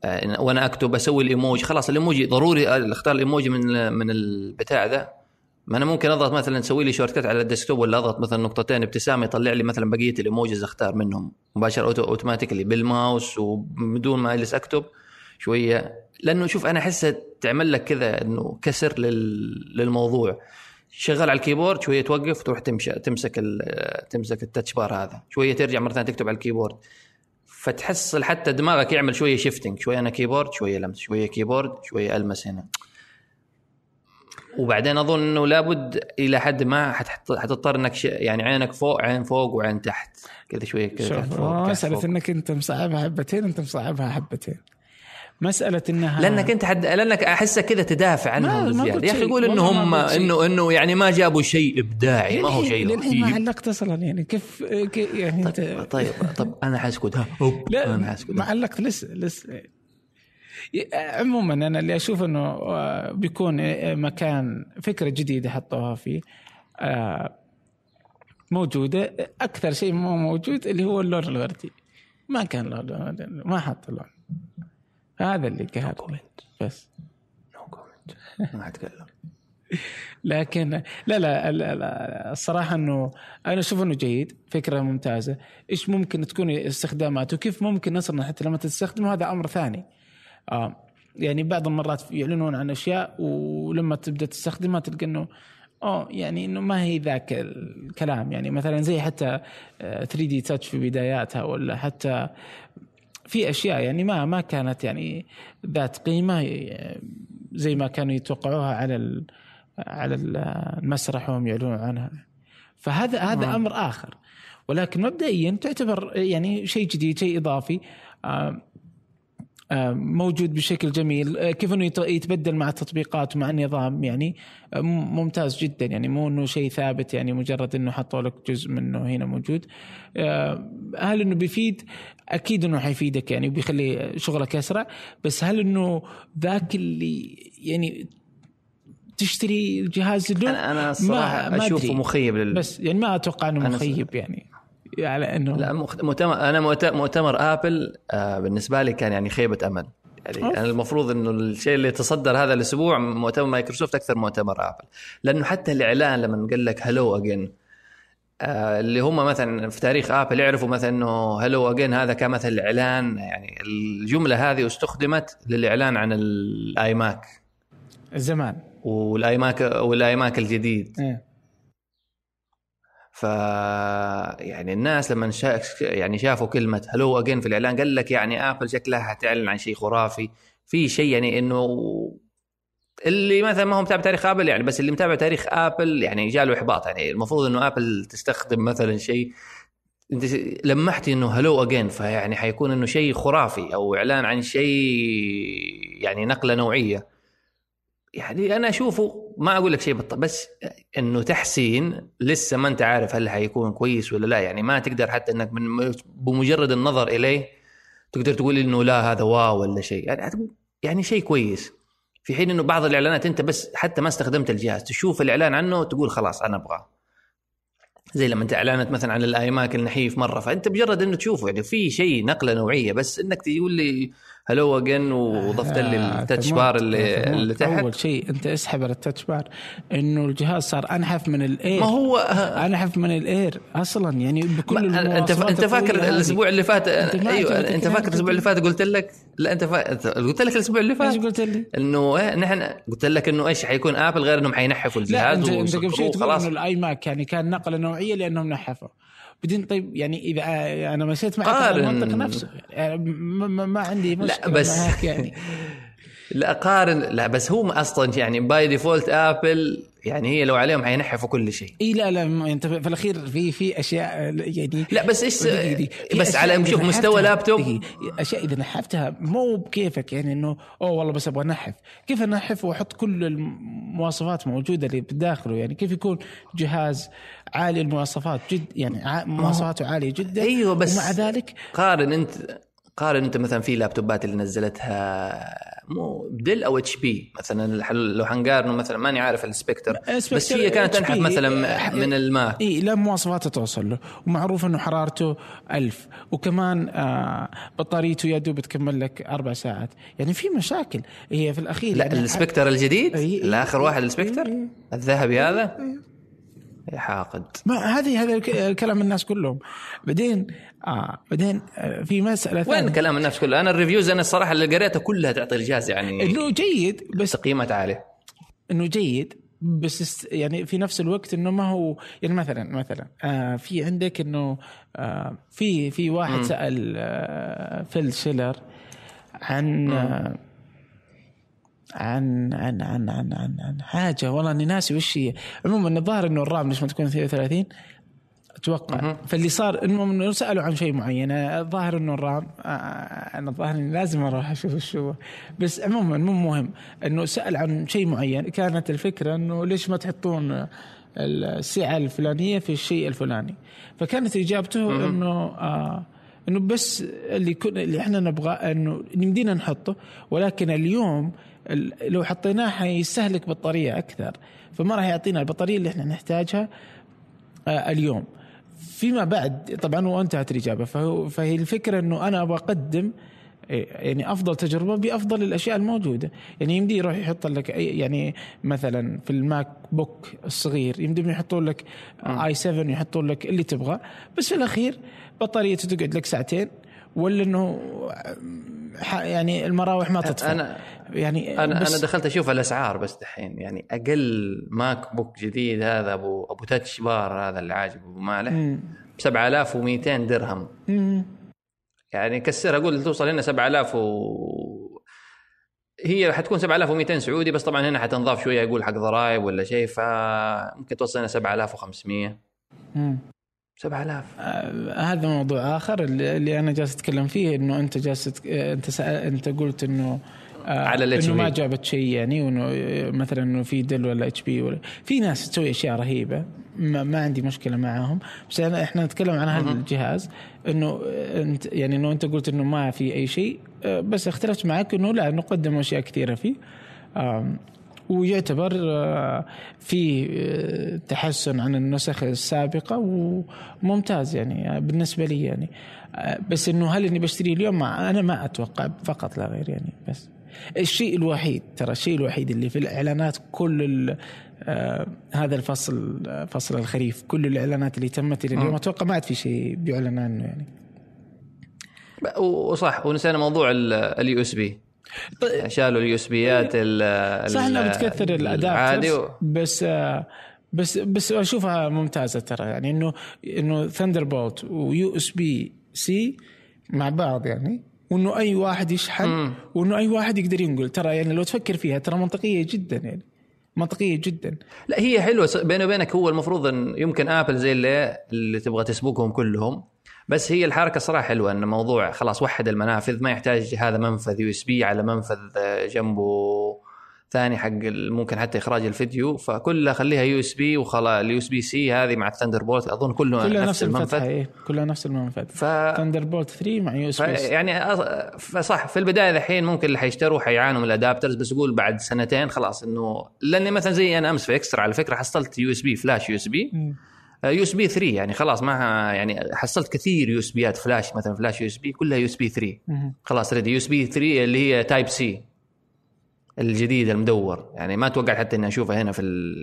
آه، وأنا أكتب أسوي الإيموجي خلاص الإيموجي ضروري أختار الإيموجي من من البتاع ذا ما أنا ممكن أضغط مثلا أسوي لي shortcut على ال desktop ولا أضغط مثلا نقطتين ابتسامة يطلع لي مثلا بقية ال emojis أختار منهم. مباشرة auto automatically بال mouse وبدون ما أجلس أكتب شوية. لأنه شوف أنا أحسها تعمل لك كذا إنه كسر لل... للموضوع. شغال على ال keyboard شوية توقف تروح تمشي تمسك ال- تمسك ال touch bar هذا. شوية ترجع مرة ثانية تكتب على ال keyboard. فتحصل حتى دماغك يعمل شوية shifting شوية أنا keyboard شوية لمس شوية keyboard شوية ألمس هنا. وبعدين أظن إنه لابد إلى حد ما حتضطر إنك ش... يعني عينك فوق عين فوق وعين تحت كذا شوية كذا فوق آه، مسألة. إنك أنت مصعبها حبتين أنت مصعبها حبتين مسألة إنها لأنك أنت حد... لأنك احسك كذا تدافع عنهم ما يا أخي. قول إنه هم. انه إنه يعني ما جابوا شيء إبداعي ما هو شيء للحين ما علقت أصلا يعني كيف يعني انت طيب طيب طب أنا حاسكت ها لا أنا حاسكت ما علقت لسه لسه عموما أنا اللي أشوف إنه آه، بيكون آه، مكان فكرة جديدة حطوها فيه آه، موجودة. أكثر شيء مو موجود اللي هو اللون الوردي. ما كان لون ما حط اللون هذا اللي قهرني بس. no comment [LAUGHS] ما أتكلم. لكن لا لا, لا, لا الصراحة إنه أنا أشوف إنه جيد فكرة ممتازة. إيش ممكن تكون استخداماته؟ وكيف ممكن نصرنا حتى لما تستخدمه؟ هذا أمر ثاني. آه يعني بعض المرات يعلنون عن أشياء ولما تبدأ تستخدمها تلقى إنه آه يعني إنه ما هي ذاك الكلام. يعني مثلا زي حتى 3 دي تاتش في بداياتها ولا حتى في أشياء يعني ما ما كانت يعني ذات قيمة آه، زي ما كانوا يتوقعوها على على ال- المسرح وهم يعلنون عنها. فهذا هذا نعم. أمر آخر. ولكن مبدئيا تعتبر يعني شيء جديد شيء إضافي. آم، موجود بشكل جميل. آه، كيف انه يت- يتبدل مع التطبيقات ومع النظام يعني آه، ممتاز جدا. يعني مو إنه شيء ثابت يعني مجرد إنه حطوا لك جزء منه هنا موجود. آه، هل إنه بيفيد؟ أكيد إنه حيفيدك يعني وبيخلي شغلك أسرع. بس هل إنه ذاك اللي يعني تشتري جهاز له أنا أنا الصراحه أشوفه. مخيب لل... بس يعني ما أتوقع إنه مخيب يعني. على إنه لا مؤتمر أنا مؤت- مؤتمر آبل آه بالنسبة لي كان يعني خيبة أمل. يعني أوف. أنا المفروض إنه الشيء اللي تصدر هذا الأسبوع مؤتمر مايكروسوفت أكثر مؤتمر آبل. لأنه حتى الإعلان لما قال لك hello again آه اللي هم مثلا في تاريخ آبل يعرفوا مثلا إنه hello again هذا كان مثلا الإعلان يعني الجملة هذه استخدمت للإعلان عن الاي ماك زمان والاي ماك والاي ماك الجديد. إيه. ف يعني الناس لما شا... يعني شافوا كلمة hello again في الإعلان قال لك يعني آبل شكلها حتعلن عن شيء خرافي. في شيء يعني إنه اللي مثلا ما هو متابع تاريخ آبل يعني بس اللي متابع تاريخ آبل يعني جاله إحباط يعني. المفروض إنه آبل تستخدم مثلا شيء. أنت لمحتي إنه هلو اجين فيعني حيكون إنه شيء خرافي أو إعلان عن شيء يعني نقلة نوعية. يعني أنا أشوفه ما أقول لك شيء بالطبع بس إنه تحسين لسه ما أنت عارف هل حيكون كويس ولا لا. يعني ما تقدر حتى إنك من بمجرد النظر إليه تقدر تقول إنه لا هذا wow ولا شيء. يعني يعني شيء كويس. في حين إنه بعض الإعلانات أنت بس حتى ما استخدمت الجهاز تشوف الإعلان عنه تقول خلاص أنا أبغاه. زي لما أنت اعلنت مثلا عن الاي ماك النحيف مرة فأنت مجرد إنه تشوفه. يعني في شيء نقلة نوعية بس إنك تقول لي hello again وضفت لي آه، ال touch. bar اللي. اللي تحت أول شيء أنت اسحب على ال touch bar إنه الجهاز صار أنحف من الإير ما هو أنحف من الإير أصلا يعني بكل انت أنت فاكر الطويلة هذه. الأسبوع اللي فات أيوه أنت فاكر الأسبوع اللي فات قلت لك لا أنت فا... قلت لك الأسبوع اللي إيش فات قلت لي؟ إنه إيه نحن قلت لك إنه إيش حيكون آبل غير إنهم حينحفوا لا الجهاز انت أنت قبل شوي تقول إنه الاي ماك يعني كان نقلة نوعية لأنهم نحفوا بعدين طيب يعني إذا آه، أنا مشيت معك على. المنطق نفسه يعني ما, ما, عندي مشكلة بس- معك يعني [LAUGHS] لا قارن لا بس هو أصلا يعني by default ابل يعني هي لو عليهم حينحفوا كل شيء. إي لا لا أنت في الأخير في في أشياء يعني لا بس إيش. في بس على شوف مستوى لابتوب دقيقة. أشياء إذا نحفتها مو بكيفك يعني إنه أوه والله بس أبغى أنحف. كيف أنحف وأحط كل المواصفات موجودة اللي بداخله؟ يعني كيف يكون جهاز عالي المواصفات؟ جد يعني مواصفاته عالية جدا. أيوة، بس- ومع ذلك قارن أنت قارن أنت مثلا في لابتوبات اللي نزلتها مو ديل أو اتش بي. مثلا لو حنقارنه مثلا ماني عارف السبكتر بس هي كانت HP تنحف مثلا ح- من الماك. اي لا مواصفاته توصل له. ومعروف إنه حرارته ألف. وكمان آه بطاريته يا دوب تكمل لك أربع ساعات. يعني في مشاكل. هي في الأخير لا يعني السبكتر الجديد؟ إي- إي- الآخر واحد السبكتر. الذهبي هذا؟ حاقد. ما هذه هذا كلام الناس كلهم. بعدين آه بعدين آه في مسألة وين كلام الناس كله أنا ال reviews أنا الصراحة اللي قريتها كلها تعطي الجهاز يعني إنه جيد بس قيمه عالية. إنه جيد بس يعني في نفس الوقت إنه ما هو يعني مثلا مثلا آه في عندك إنه آه في في واحد سأل آه فيل شيلر عن آه عن عن عن عن عن, عن حاجة. والله أني ناسي وش هي. عموما الظاهر أنه الرام ليش ما تكون 32 أتوقع. فاللي صار المهم أنه سألوا عن شيء معين. الظاهر أنه الرام آه، أنا الظاهر أني لازم أروح أشوف وش هو. بس عموما مو مهم أنه سأل عن شيء معين. كانت الفكرة أنه ليش ما تحطون السعة الفلانية في الشيء الفلاني. فكانت إجابته أنه آه أنه بس اللي كنا اللي إحنا نبغى أنه يمدينا نحطه. ولكن اليوم ال- لو حطيناه حيستهلك بطارية أكثر فما راح يعطينا البطارية اللي إحنا نحتاجها آه، اليوم. فيما بعد طبعا وانتهت الإجابة فهو فهي الفكرة إنه أنا أبغى أقدم إيه، يعني أفضل تجربة بأفضل الأشياء الموجودة. يعني يمدي يروح يحط لك أي- يعني مثلا في الماك بوك الصغير يمدي يحطون لك i7 يحطون لك اللي تبغاه بس في الأخير بطاريته تقعد لك ساعتين ولا إنه يعني المراوح ما تطفى أنا يعني أنا بس أنا دخلت أشوف الأسعار بس دحين يعني أقل ماك بوك جديد هذا ابو أبو touch bar هذا اللي عاجب أبو مالح. ب 7200 درهم مم. يعني كسر أقول توصل هنا 7000 و هي حتكون 7200 سعودي بس طبعا هنا حتنضاف شوية يقول حق ضرائب ولا شيء فممكن توصل هنا 7500 مم. 7000 آه، هذا موضوع آخر اللي اللي أنا جالس أتكلم فيه إنه أنت جالس أنت سأل أنت قلت إنه آه، على ال إنه ما. جابت شيء يعني وإنه آه، مثلا إنه في دل ولا اتش بي ولا في ناس تسوي أشياء رهيبة ما, ما عندي مشكلة معاهم. بس أنا إحنا نتكلم عن هذا الجهاز إنه آه، انت يعني إنه أنت قلت إنه ما في أي شيء بس اختلفت معك إنه لا نقدم أشياء كثيرة فيه. ويعتبر آه، في آه، تحسن عن النسخ السابقة وممتاز يعني آه، بالنسبة لي يعني. بس إنه هل إني بشتريه اليوم؟ ما أنا ما أتوقع فقط لا غير يعني بس. الشيء الوحيد ترى الشيء الوحيد اللي في الإعلانات كل ال- آه هذا الفصل آه، فصل الخريف كل الإعلانات اللي تمت إلى اليوم أتوقع ما عاد في شيء بيعلن عنه يعني. وصح ونسينا موضوع ال USB. طيب. شالوا ال USB ات ال- صح إنها بتكثر ال adapters و- بس آه، بس بس أشوفها ممتازة ترى يعني إنه إنه Thunderbolt و USB-C مع بعض يعني وإنه أي واحد يشحن وإنه أي واحد يقدر ينقل ترى يعني لو تفكر فيها ترى منطقية جدا يعني منطقية جدا. لا هي حلوة بيني وبينك هو المفروض إن يمكن ابل زي اللي اللي تبغى تسبقهم كلهم بس هي الحركة صراحة حلوة إن موضوع خلاص وحد المنافذ ما يحتاج هذا منفذ USB على منفذ آه، جنبه ثاني حق ممكن حتى إخراج الفيديو فكلها خليها USB وخلاص ال USB-C هذه مع ال Thunderbolt أظن كله كلها نفس, المنفذ. إيه كلها نفس المنفذ. ف Thunderbolt 3 مع USB يعني أص- فصح في البداية الحين ممكن اللي حيشتروا حيعانوا من ال adapters بس أقول بعد سنتين خلاص إنه لأني مثلا زي أنا أمس في إكسترا على فكرة حصلت يو اس بي فلاش يو اس بي USB 3 يعني خلاص ما يعني حصلت كثير USB ات flash مثلا flash USB كلها USB 3 خلاص ready USB 3 اللي هي Type-C الجديد المدور. يعني ما أتوقع حتى إني أشوفها هنا في.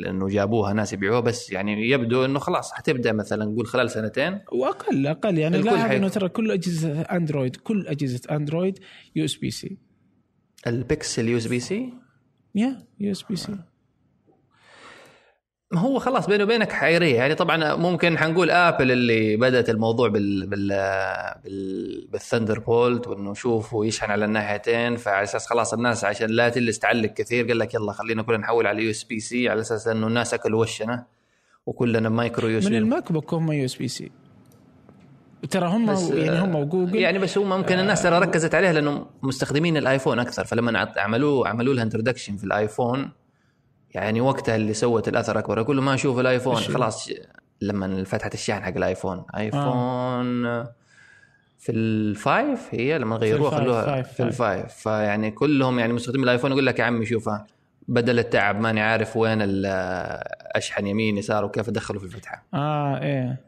إنه جابوها ناس يبيعوها بس يعني يبدو إنه خلاص حتبدأ مثلا نقول خلال سنتين. وأقل أقل. يعني لاحظ إنه ترى كل أجهزة اندرويد كل أجهزة اندرويد يو اس بي سي البكسل يو اس بي سي يا يو اس بي سي ما هو خلاص بيني وبينك حيريه يعني طبعا ممكن حنقول آبل اللي بدأت الموضوع بال بال بال بال Thunderbolt وانه شوفوا يشحن على الناحيتين فعلى أساس خلاص الناس عشان لا تجلس تعلق كثير قال لك يلا خلينا كلنا نحول على USB-C على أساس إنه الناس أكلوا وشنا وكلنا micro USB من بي الماك بوك هم USB-C. ترى هم يعني هم وجوجل يعني بس هو ممكن الناس ترى ركزت عليها لأنه مستخدمين الآيفون أكثر فلما عملوه عملوا لها introduction في الآيفون يعني وقتها اللي سوت الأثر أكبر. له ما أشوف الآيفون؟ خلاص لما فتحت الشحن حق الآيفون. آيفون في ال five هي؟ لما غيروها خلوها في ال five. فيعني كلهم يعني مستخدمين الآيفون. يقول لك يا عمي شوفها. بدل التعب ماني عارف وين أشحن يمين يسار وكيف أدخله في الفتحة. آه إيه.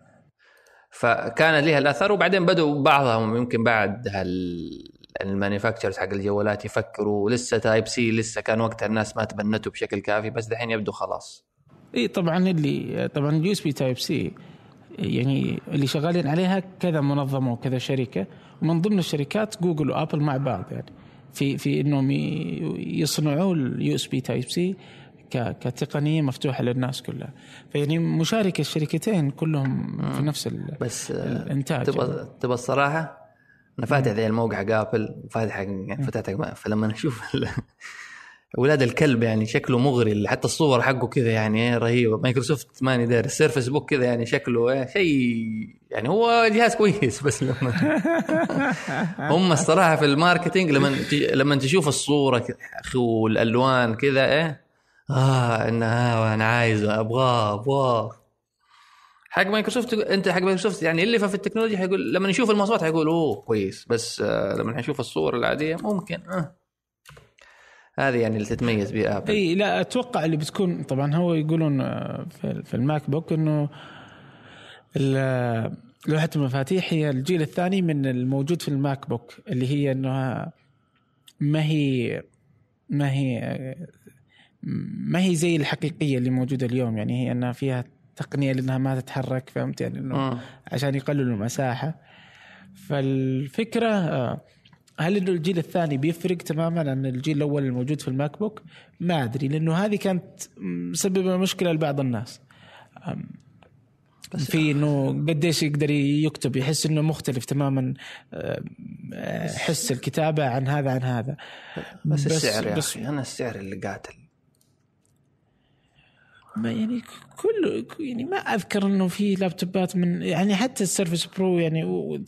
فكان لها الأثر. وبعدين بدوا بعضهم يمكن بعد هال ال manufacturers حق الجوالات يفكروا لسه Type-C لسه كان وقتها الناس ما تبنته بشكل كافي بس دحين يبدو خلاص. إي طبعا اللي طبعا ال USB Type-C يعني اللي شغالين عليها كذا منظمة وكذا شركة. ومن ضمن الشركات جوجل وآبل مع بعض يعني في في إنهم يصنعوا ال USB Type-C كتقنية مفتوحة للناس كلها. فيعني مشاركة الشركتين كلهم في نفس بس آه، الإنتاج. تبغى تبغى الصراحة؟ أنا فاتح ذي الموقع حق ابل وفاتح حق يعني فتحت فلما أشوف ال- أولاد الكلب يعني شكله مغري حتى الصور حقه كذا يعني رهيبة. مايكروسوفت ماني داري السيرفس بوك كذا يعني شكله إيه شيء يعني هو جهاز كويس بس لما [LAUGHS] هم الصراحة في ال marketing لما لما تشوف الصورة أخي والألوان كذا إيه آه إنها أنا عايزه أبغاه أبغاه. حق مايكروسوفت أنت حق مايكروسوفت يعني اللي في التكنولوجيا حيقول لما يشوف المواصفات حيقول أوه كويس بس آه لما نشوف الصور العادية ممكن آه. هذه يعني اللي تتميز بها ابل إي لا أتوقع اللي بتكون طبعا هو يقولون آه، في الماك بوك إنه ال- لوحة المفاتيح هي الجيل الثاني من الموجود في الماك بوك اللي هي إنها ما هي ما هي ما هي زي الحقيقية اللي موجودة اليوم يعني هي إنها فيها تقنية لأنها ما تتحرك فهمت يعني إنه مم. عشان يقللوا المساحة فالفكرة آه، هل إنه الجيل الثاني بيفرق تماما عن الجيل الأول الموجود في الماك بوك؟ ما أدري لأنه هذه كانت مسببة مشكلة لبعض الناس. في إنه قديش يقدر يكتب يحس إنه مختلف تماما أه، حس الكتابة عن هذا عن هذا بس, بس- السعر يا بس- أخي أنا السعر اللي قاتل ما يعني كل يعني ما أذكر إنه في لابتوبات من يعني حتى السيرفس برو يعني و-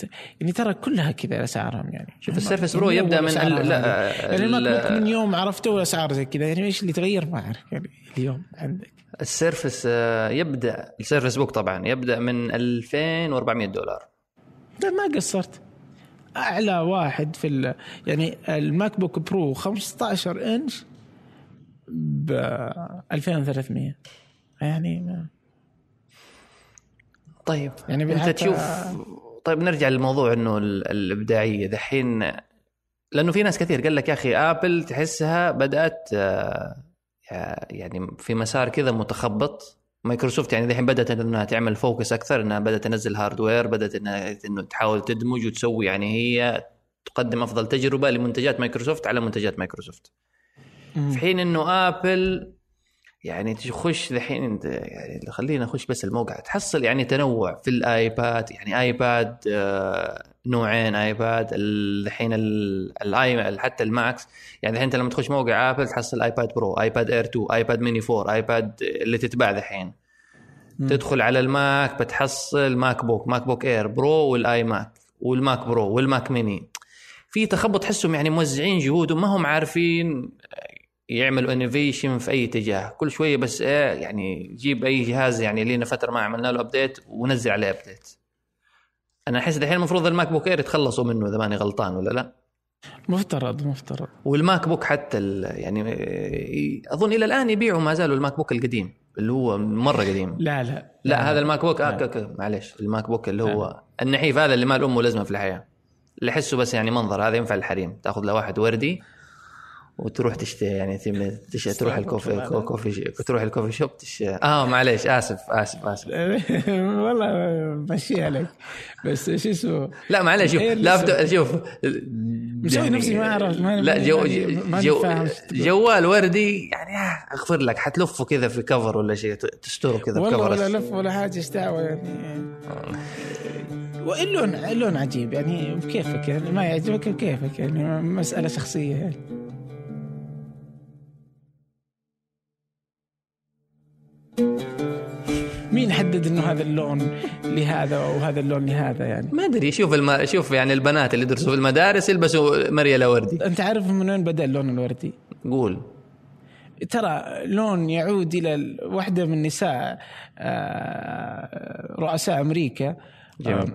يعني ترى كلها كذا أسعارهم يعني. شوف السيرفس برو يبدأ من ال- لا. يعني الماك من يوم عرفته اسعار زي كذا يعني إيش اللي تغير ما أعرف يعني اليوم عندك. السيرفس آه، يبدأ السيرفس بوك طبعا يبدأ من 2400 دولار. لا ما قصرت. أعلى واحد في ال- يعني الماك بوك برو 15 إنش ب 2300 يعني ما طيب يعني أنت تشوف طيب نرجع للموضوع إنه ال- الإبداعية. دحين لأنه في ناس كثير قال لك يا أخي آبل تحسها بدأت آه، يعني في مسار كذا متخبط. مايكروسوفت يعني دحين بدأت إنها تعمل focus أكثر إنها بدأت تنزل hardware بدأت إنها إنه تحاول تدمج وتسوي. يعني هي تقدم أفضل تجربة لمنتجات مايكروسوفت على منتجات مايكروسوفت. في حين إنه آبل يعني تخش الحين أنت يعني خلينا نخش بس الموقع. تحصل يعني تنوع في الآيباد يعني آيباد آه، نوعين آيباد الحين ال- الاي حتى الماكس. يعني الحين أنت لما تخش موقع آبل تحصل آيباد برو آيباد إير 2 آيباد ميني 4 آيباد اللي تتباع الحين تدخل على الماك بتحصل ماك بوك ماك بوك إير برو والآي ماك والماك برو والماك ميني. في تخبط تحسهم يعني موزعين جهودهم ما هم عارفين يعملوا innovation في أي اتجاه. كل شوية بس إيه يعني جيب أي جهاز يعني لنا فتره ما عملنا له update ونزل عليه update أنا أحس الحين المفروض الماك بوك إير يتخلصوا منه إذا ماني غلطان ولا لا. مفترض مفترض. والماك بوك حتى يعني إيه، أظن إلى الآن يبيعوا ما زالوا الماك بوك القديم اللي هو مرة قديم. لا لا. لا هذا الماك بوك آه لا. معلش الماك بوك اللي هو النحيف هذا اللي ما له امه لازمة في الحياة. اللي احسه بس يعني منظر هذا ينفع للحريم تأخذ له واحد وردي وتروح تشتري يعني ثم- تش... تروح الكوفي كو- كوفي ش- تروح ال coffee shop تش... آه معليش اسف اسف اسف والله مشي عليك بس شو اسمه لا معليش شوف إيه لا شوف مسوي نفسي ما أعرف، ما- لا جو يعني جو. جوال وردي يعني آه، اغفر لك حتلفه كذا في cover ولا شيء تستره كذا في والله cover ولا لف ولا حاجة إيش دعوه يعني واللون اللون عجيب يعني كيفك يعني ما يعجبك كيفك يعني مساله شخصيه يعني مين حدد إنه هذا اللون لهذا وهذا اللون لهذا يعني ما أدري شوف الم... شوف يعني البنات اللي يدرسوا في المدارس يلبسوا مريله وردي أنت عارف من وين بدأ اللون الوردي؟ قول ترى لون يعود إلى ال- واحدة من نساء آه، رؤساء أمريكا جميل.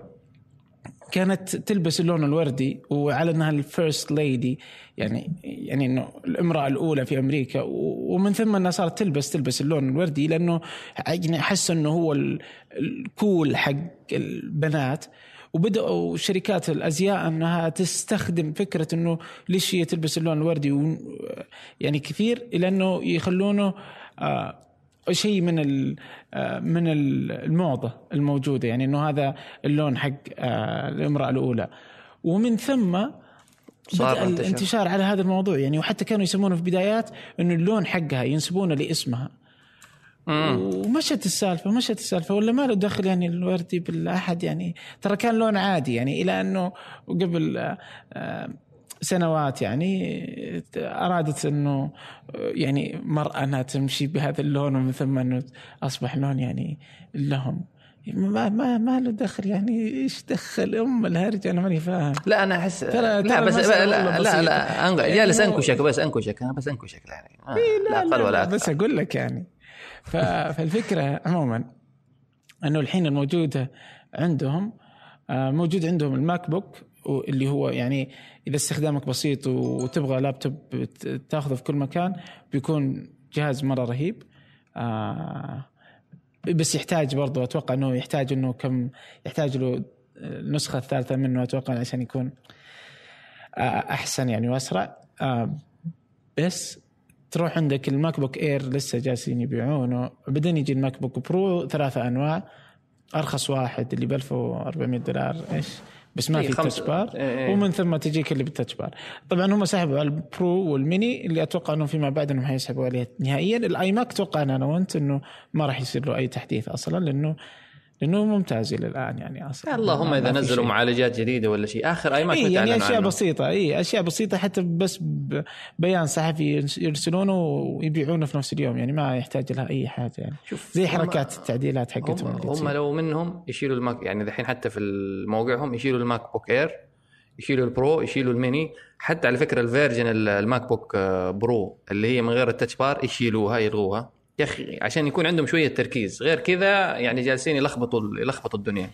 كانت تلبس اللون الوردي وعلى إنها ال first lady يعني يعني إنه الامرأة الأولى في أمريكا. ومن ثم إنها صارت تلبس تلبس اللون الوردي لأنه يعني أحس إنه هو ال- ال cool حق البنات. وبدأوا شركات الأزياء إنها تستخدم فكرة إنه ليش هي تلبس اللون الوردي يعني كثير إلى انه يخلونه آه شيء من آه، من ال- الموضة الموجودة يعني إنه هذا اللون حق آه، الامرأة الأولى. ومن ثم انتشر. الانتشار على هذا الموضوع يعني وحتى كانوا يسمونه في بدايات إنه اللون حقها ينسبونه لاسمها. ومشت السالفة مشت السالفة ولا ما له دخل يعني الوردي بالأحد يعني ترى كان لون عادي يعني إلى أنه قبل آه، سنوات يعني أرادت إنه يعني مرأة إنها تمشي بهذا اللون ومن ثم إنه أصبح لون يعني لهم ما ما ما له دخل يعني إيش دخل؟ أم الهرج أنا ماني فاهم. لا أنا أحس لا بس لا لا. لا أنق- يعني جالس أنكشك بس أنكشك أنا بس أنكشك يعني. آه، لا, لا لا, ولا لا بس أقول لك يعني. ف- فالفكرة عموما إنه الحين الموجودة عندهم آه، موجود عندهم الماك بوك اللي هو يعني إذا استخدامك بسيط وتبغى لابتوب تاخذه في كل مكان بيكون جهاز مرة رهيب. آه، بس يحتاج برضو أتوقع إنه يحتاج إنه كم يحتاج له النسخه الثالثه منه أتوقع عشان يكون آه، أحسن يعني وأسرع. آه، بس تروح عندك الماك بوك إير لسه جالسين يبيعونه. بعدين يجي الماك بوك برو ثلاثة أنواع. أرخص واحد اللي ب 1400 دولار إيش؟ بس ما إيه، في touch bar إيه، إيه. ومن ثم تجيك اللي بال touch bar طبعا هم سحبوا على البرو والميني اللي أتوقع انه فيما بعد إنهم حيسحبوا عليه نهائيا. الآي ماك أتوقع أنا وأنت إنه ما راح يصير له أي تحديث أصلا لأنه لأنه ممتاز إلى الآن يعني أصلا اللهم ما- إذا ما نزلوا. معالجات جديدة ولا شيء آخر آي ماك إيه يعني أشياء عنه؟ بسيطة اي أشياء بسيطة حتى بس بيان صحفي يرسلونه ويبيعونه في نفس اليوم يعني ما يحتاج لها أي حاجة يعني شوف زي حركات التعديلات حقتهم هم, هم. لو منهم يشيلوا الماك يعني دحين حتى في موقعهم يشيلوا الماك بوك إير يشيلوا البرو يشيلوا الميني حتى على فكرة ال version ال- الماك بوك آه، برو اللي هي من غير ال touch bar يشيلوها يلغوها يا أخي عشان يكون عندهم شوية تركيز غير كذا يعني جالسين يلخبطوا يلخبطوا الدنيا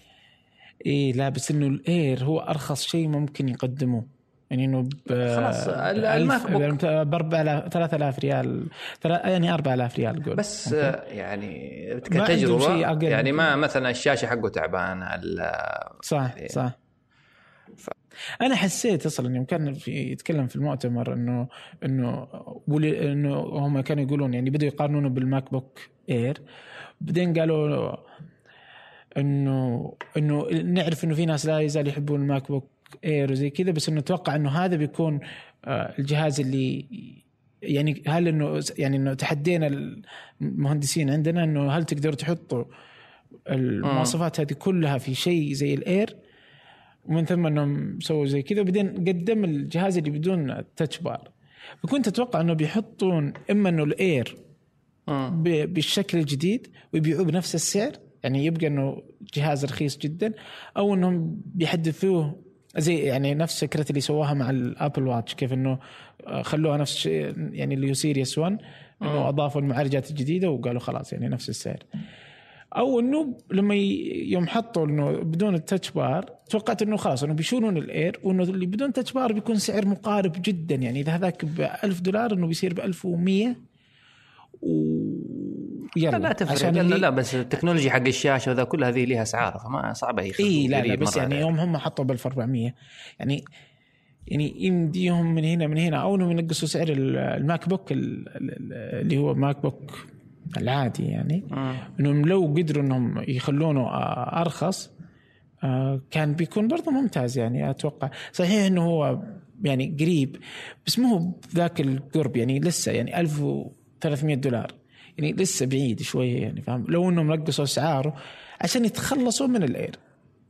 إي لا بس إنه الإير هو أرخص شيء ممكن يقدموه يعني إنه خلاص، ال- الماك بوك. ب 4000 3000 ريال يعني 4000 ريال قول بس يعني كتجربة. يعني ما مثلا الشاشة حقه تعبان ال- صح إيه. أنا حسيت أصلا يوم كان في يتكلم في المؤتمر إنه إنه إنه هم كانوا يقولون يعني بدوا يقارنونه بالماك بوك إير بعدين قالوا إنه إنه نعرف إنه في ناس لا يزال يحبون الماك بوك إير وزي كذا بس إنه أتوقع إنه هذا بيكون آه، الجهاز اللي يعني هل إنه يعني إنه تحدينا المهندسين عندنا إنه هل تقدروا تحطوا المواصفات هذه كلها في شيء زي الاير ومن ثم أنهم سووا زي كذا وبعدين قدم الجهاز اللي بدون تاتش بار فكنت أتوقع أنه بيحطون إما أنه الأير. ب- بالشكل الجديد ويبيعوه بنفس السعر يعني يبقى أنه جهاز رخيص جدا أو أنهم بيحدثوه زي يعني نفس فكرة اللي سواها مع الأبل واتش كيف أنه آه، خلوها نفس الشيء يعني اليو series 1 أنه أضافوا المعالجات الجديدة وقالوا خلاص يعني نفس السعر. أو أنه لما يوم حطوا إنه بدون ال touch bar توقعت إنه خلاص إنه بيشيلون الإير وإنه اللي بدون touch bar بيكون سعر مقارب جدا. يعني إذا هذاك ب 1000 دولار إنه بيصير ب 1100 ويلا لا, لا تفرق. عشان لا, لا, اللي- لا بس ال technology حق الشاشة وذا كل هذه لها اسعار فما صعبة هي إي لا لا بس يعني. يوم هم حطوا ب 1400 يعني يعني يمديهم من هنا من هنا أو إنهم ينقصوا سعر ال- الماك بوك ال- ال- اللي هو ماك بوك العادي يعني. مم. إنهم لو قدروا إنهم يخلونه آه، أرخص آه، كان بيكون برضه ممتاز يعني أتوقع. صحيح إنه هو يعني قريب بس مو هو ذاك القرب يعني لسه يعني 1300 دولار. يعني لسه بعيد شوية يعني فاهم؟ لو انهم نقصوا أسعاره عشان يتخلصوا من الإير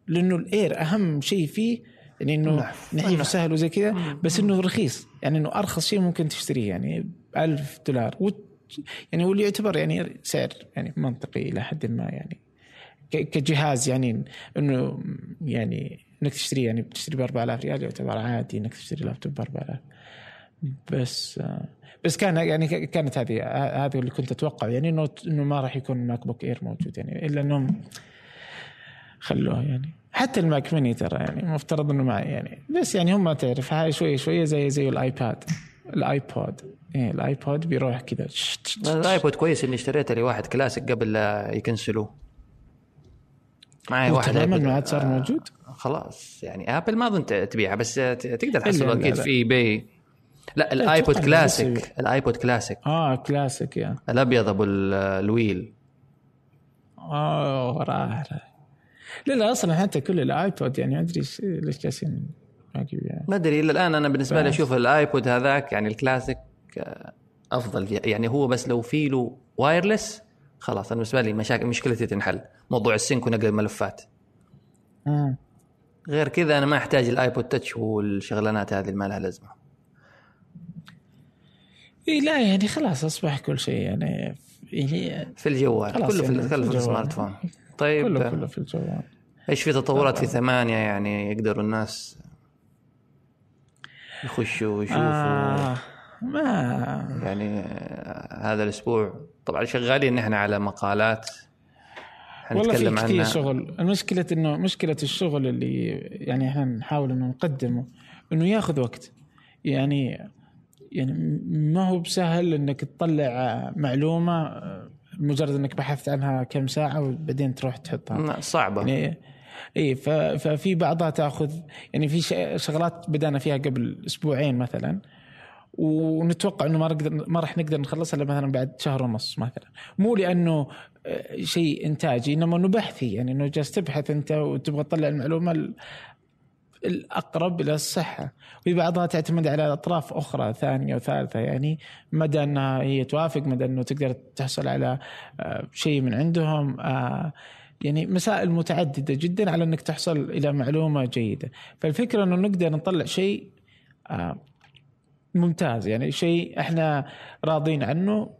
لأنه الإير أهم شيء فيه يعني إنه نحف. نحيف نحف. وسهل وزي كذا بس إنه رخيص. يعني إنه أرخص شيء ممكن تشتريه يعني 1000 دولار. يعني واللي يعتبر يعني سعر يعني منطقي إلى حد ما يعني. كجهاز يعني إنه يعني إنك تشتريه يعني بتشتري ب 4000 ريال يعتبر عادي إنك تشتري لابتوب ب 4000 بس آه، بس كان يعني كانت هذه ه- هذا اللي كنت أتوقع يعني إنه إنه ما راح يكون ماك بوك إير موجود يعني إلا إنهم خلوه يعني. حتى الماك ميني ترى يعني مفترض إنه ما يعني بس يعني هم تعرف هاي شوي شوي زي زي الآيباد الايبود إيه الايبود بيروح كذا الايبود كويس إني اشتريته لواحد كلاسيك قبل لا يكنسلوه. معي واحد تماما. ما عاد صار آه، موجود خلاص يعني ابل ما أظن تبيعها بس تقدر لا- أكيد. في eBay لا الايبود كلاسيك الايبود كلاسيك آه كلاسيك يا الأبيض أبو ال- ال wheel اوه راح. لا لا أصلا حتى كل الايبود يعني ما أدري ليش جالسين ما يعني. ما أدري إلى الآن أنا بالنسبة لي. أشوف الايبود هذاك يعني الكلاسيك آه، أفضل يعني هو بس لو في له wireless خلاص أنا بالنسبة لي مشاكل مشكلتي تنحل. موضوع ال sync ونقل الملفات. مم. غير كذا أنا ما أحتاج الآيبود تاتش والشغلانات هذه اللي ما لها لازمة. إي لا يعني خلاص أصبح كل شيء يعني يعني في الجوال كله في, يعني في في. السمارت فون. طيب. كله كله في الجوال. إيش في تطورات في ثمانية يعني يقدروا الناس يخشوا ويشوفوا؟ آه. ما يعني هذا الأسبوع طبعا شغالين نحن على مقالات. والله في عنها. شغل. المشكلة إنه مشكلة الشغل اللي يعني إحنا نحاول إنه نقدمه إنه ياخذ وقت. يعني يعني ما هو بسهل إنك تطلع معلومة مجرد إنك بحثت عنها كم ساعة وبعدين تروح تحطها. صعبة. يعني إي ففي بعضها تأخذ يعني في شغلات بدأنا فيها قبل أسبوعين مثلا. ونتوقع إنه ما نقدر ما راح نقدر نخلصها إلا مثلا بعد شهر ونص مثلا. مو لأنه آه، شيء إنتاجي إنما إنه بحثي يعني إنه جالس تبحث أنت وتبغى تطلع المعلومة ال- الأقرب إلى الصحة. وفي بعضها تعتمد على أطراف أخرى ثانية وثالثة يعني مدى إنها هي توافق مدى إنه تقدر تحصل على آه، شيء من عندهم. آه، يعني مسائل متعددة جدا على إنك تحصل إلى معلومة جيدة. فالفكرة إنه نقدر نطلع شيء ممتاز. يعني شيء إحنا راضين عنه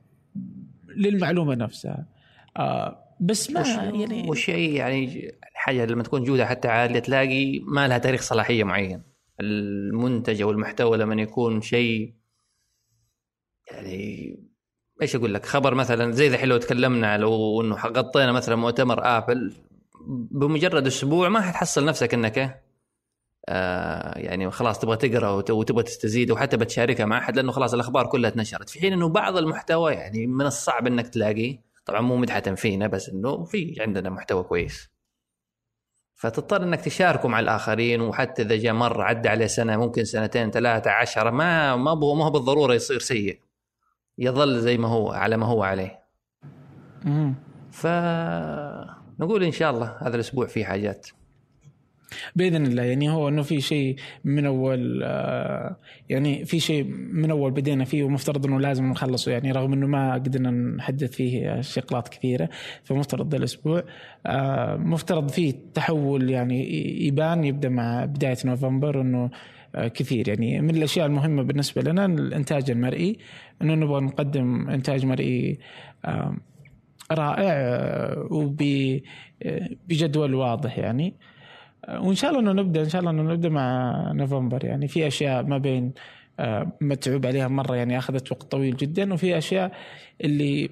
للمعلومة نفسها. آه، بس ما يعني وشيء يعني حاجة لما تكون جودة حتى عالية تلاقي ما لها تاريخ صلاحية معين. المنتج أو المحتوى لما يكون شيء يعني إيش أقول لك؟ خبر مثلا زي ذا لو تكلمنا لو إنه غطينا مثلا مؤتمر آبل بمجرد أسبوع ما حتحصل نفسك إنك آه يعني خلاص تبغى تقرأ وت- وتبغى تستزيد وحتى بتشاركها مع أحد لأنه خلاص الأخبار كلها اتنشرت. في حين إنه بعض المحتوى يعني من الصعب إنك تلاقيه طبعا مو مدحة فينا بس إنه في عندنا محتوى كويس. فتضطر إنك تشاركه مع الآخرين وحتى إذا جاء مرة عدى عليه سنة ممكن سنتين ثلاثة عشرة ما ما هو ما هو بالضرورة يصير سيء. يظل زي ما هو على ما هو عليه. مم. فنقول إن شاء الله هذا الأسبوع فيه حاجات. بإذن الله. يعني هو إنه في شيء من أول آه، يعني في شيء من أول بدينا فيه ومفترض إنه لازم نخلصه. يعني رغم إنه ما قدرنا نحدث فيه شغلات كثيرة فمفترض الأسبوع. آه، مفترض فيه تحول يعني يبان يبدأ مع بداية نوفمبر إنه آه، كثير. يعني من الأشياء المهمة بالنسبة لنا الإنتاج المرئي. إنه نبغى نقدم إنتاج مرئي رائع وبجدول واضح يعني. وإن شاء الله إنه نبدأ إن شاء الله إنه نبدأ مع نوفمبر. يعني في أشياء ما بين آه، متعوب عليها مرة يعني أخذت وقت طويل جدا وفي أشياء اللي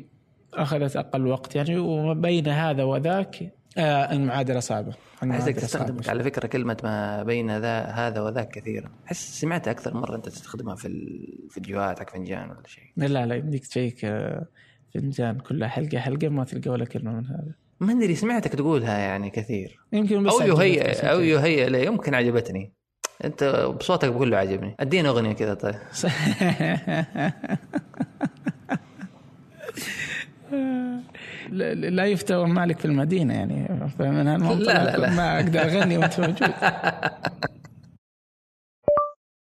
أخذت أقل وقت. يعني وما بين هذا وذاك آه، المعادلة صعبة. احسك تستخدم. على فكرة كلمة ما بين ذا هذا وذاك كثيرا أحس سمعتها أكثر مرة أنت تستخدمها في الفيديوهات حق فنجان ولا شيء. لا لا يمديك تشيك آه، فنجان كلها حلقة حلقة ما تلقى ولا كلمة من هذا. ما أدري سمعتك تقولها يعني كثير. يمكن بس أو يهيئ أو يمكن. يهيئ لي يمكن عجبتني. أنت بصوتك بقول له عجبني. ادينا أغنية كذا طيب. [LAUGHS] لا لا يفتوى مالك في المدينة يعني فمن هالمنطلق لا، لا، لا. ما أقدر أغني وأنت موجود. [LAUGHS]